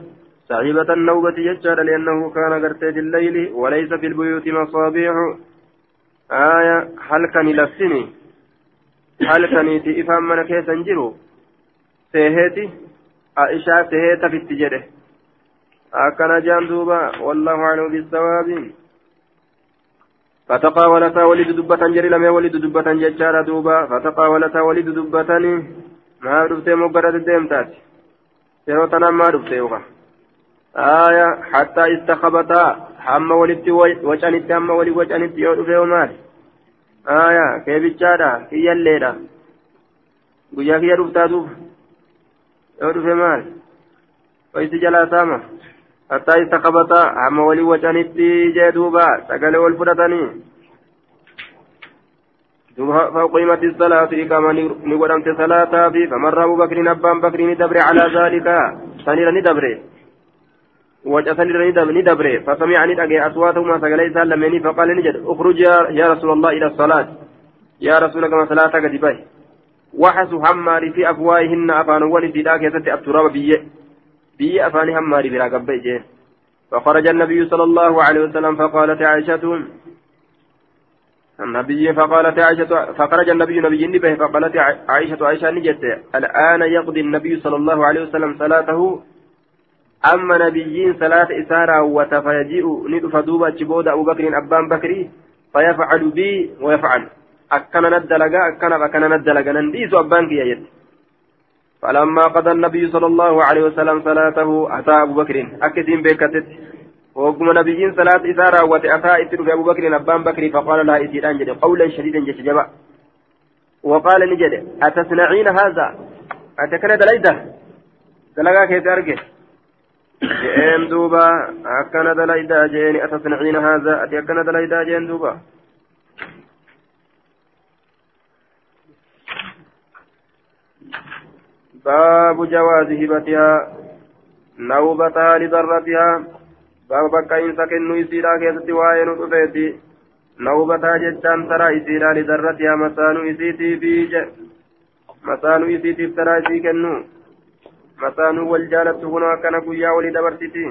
صاحبة النوبة يجار لأنه كان قرتي الليل وليس في البيوت مصابيح. آية هل كان لسني halkaniiti ifaan mana keessa hin jiru seeheeti? Aishaa seheeta fitti jedhe. Akkana jaan duuba wallahu aclamu bisawaabi فتقاولتا ولد دبة جري لم ولد دبة ججارة دوبا فتقاولتا ولد دبة ما دبتي مقرد الديمتات يروتنا ما دبتي يوغا آية حتى استخبتا حما ولدت وجانت حما ولد وجانت يوغا aya keebichaadha kiyyalleedha guyyaa kiyya dhuftaatuuf yoo dhufe maal hoysi jalaa saama hattaa isa qabataa hamma walii wacanitti jee duuba sagalee wal fudhatanii فقيمت الصلاة إقامة نقدمت صلاة في فمر أبو بكر أبان بكر ندبر على ذلك سنير ندبر وجسن ندبر فسمعني أجي أصواتهما سقلي سالمني فقال نجد أخرج يا رسول الله إلى الصلاة. يا رسول الله صلاة قد باي وحسوا هماري في أفواههن أفان ولد ذاك يسد التراب بي بي أفان هماري بلا قبي فخرج النبي صلى الله عليه وسلم فقالت عائشة النبي فقالت عائشة فخرج النبي نبي به فقالت عائشة عائشة نجت الآن يقضي النبي صلى الله عليه وسلم صلاته أما نبيين صلاة إسارة وتفيجيء ندف دوبا جبود أبو بكر أبان بكري فيفعل بي ويفعل. أكنا ندلقا أكنا أكنا ندلقا ننديس أبان كي فلما قضى النبي صلى الله عليه وسلم صلاته أتى أبو بكر. أكسين بكتت وقم نبيين صلاة إثارة وتأتى إتر أبو بكر أبان بكر فقال لها إتيران جد. قولا شديدا جش جبا وقال نجد أتصنعين هذا؟ أتكن دليده? دلقا كيف أرجع؟ جئين دوبا أكن دليدا جئين أتصنعين هذا أتكن دليدا جئين دوبا باب جواز هبتها نوبتها لضرتها باب بكا إنسا كنو يسيرا كيستي وائن رفيتي نوبتها جتان ترى يسيرا لضرتها مسانو يسيتي بيج مسانو يسيتي ترى يسي كنو مسانو والجالة هنا كان قيا ولدبرتتي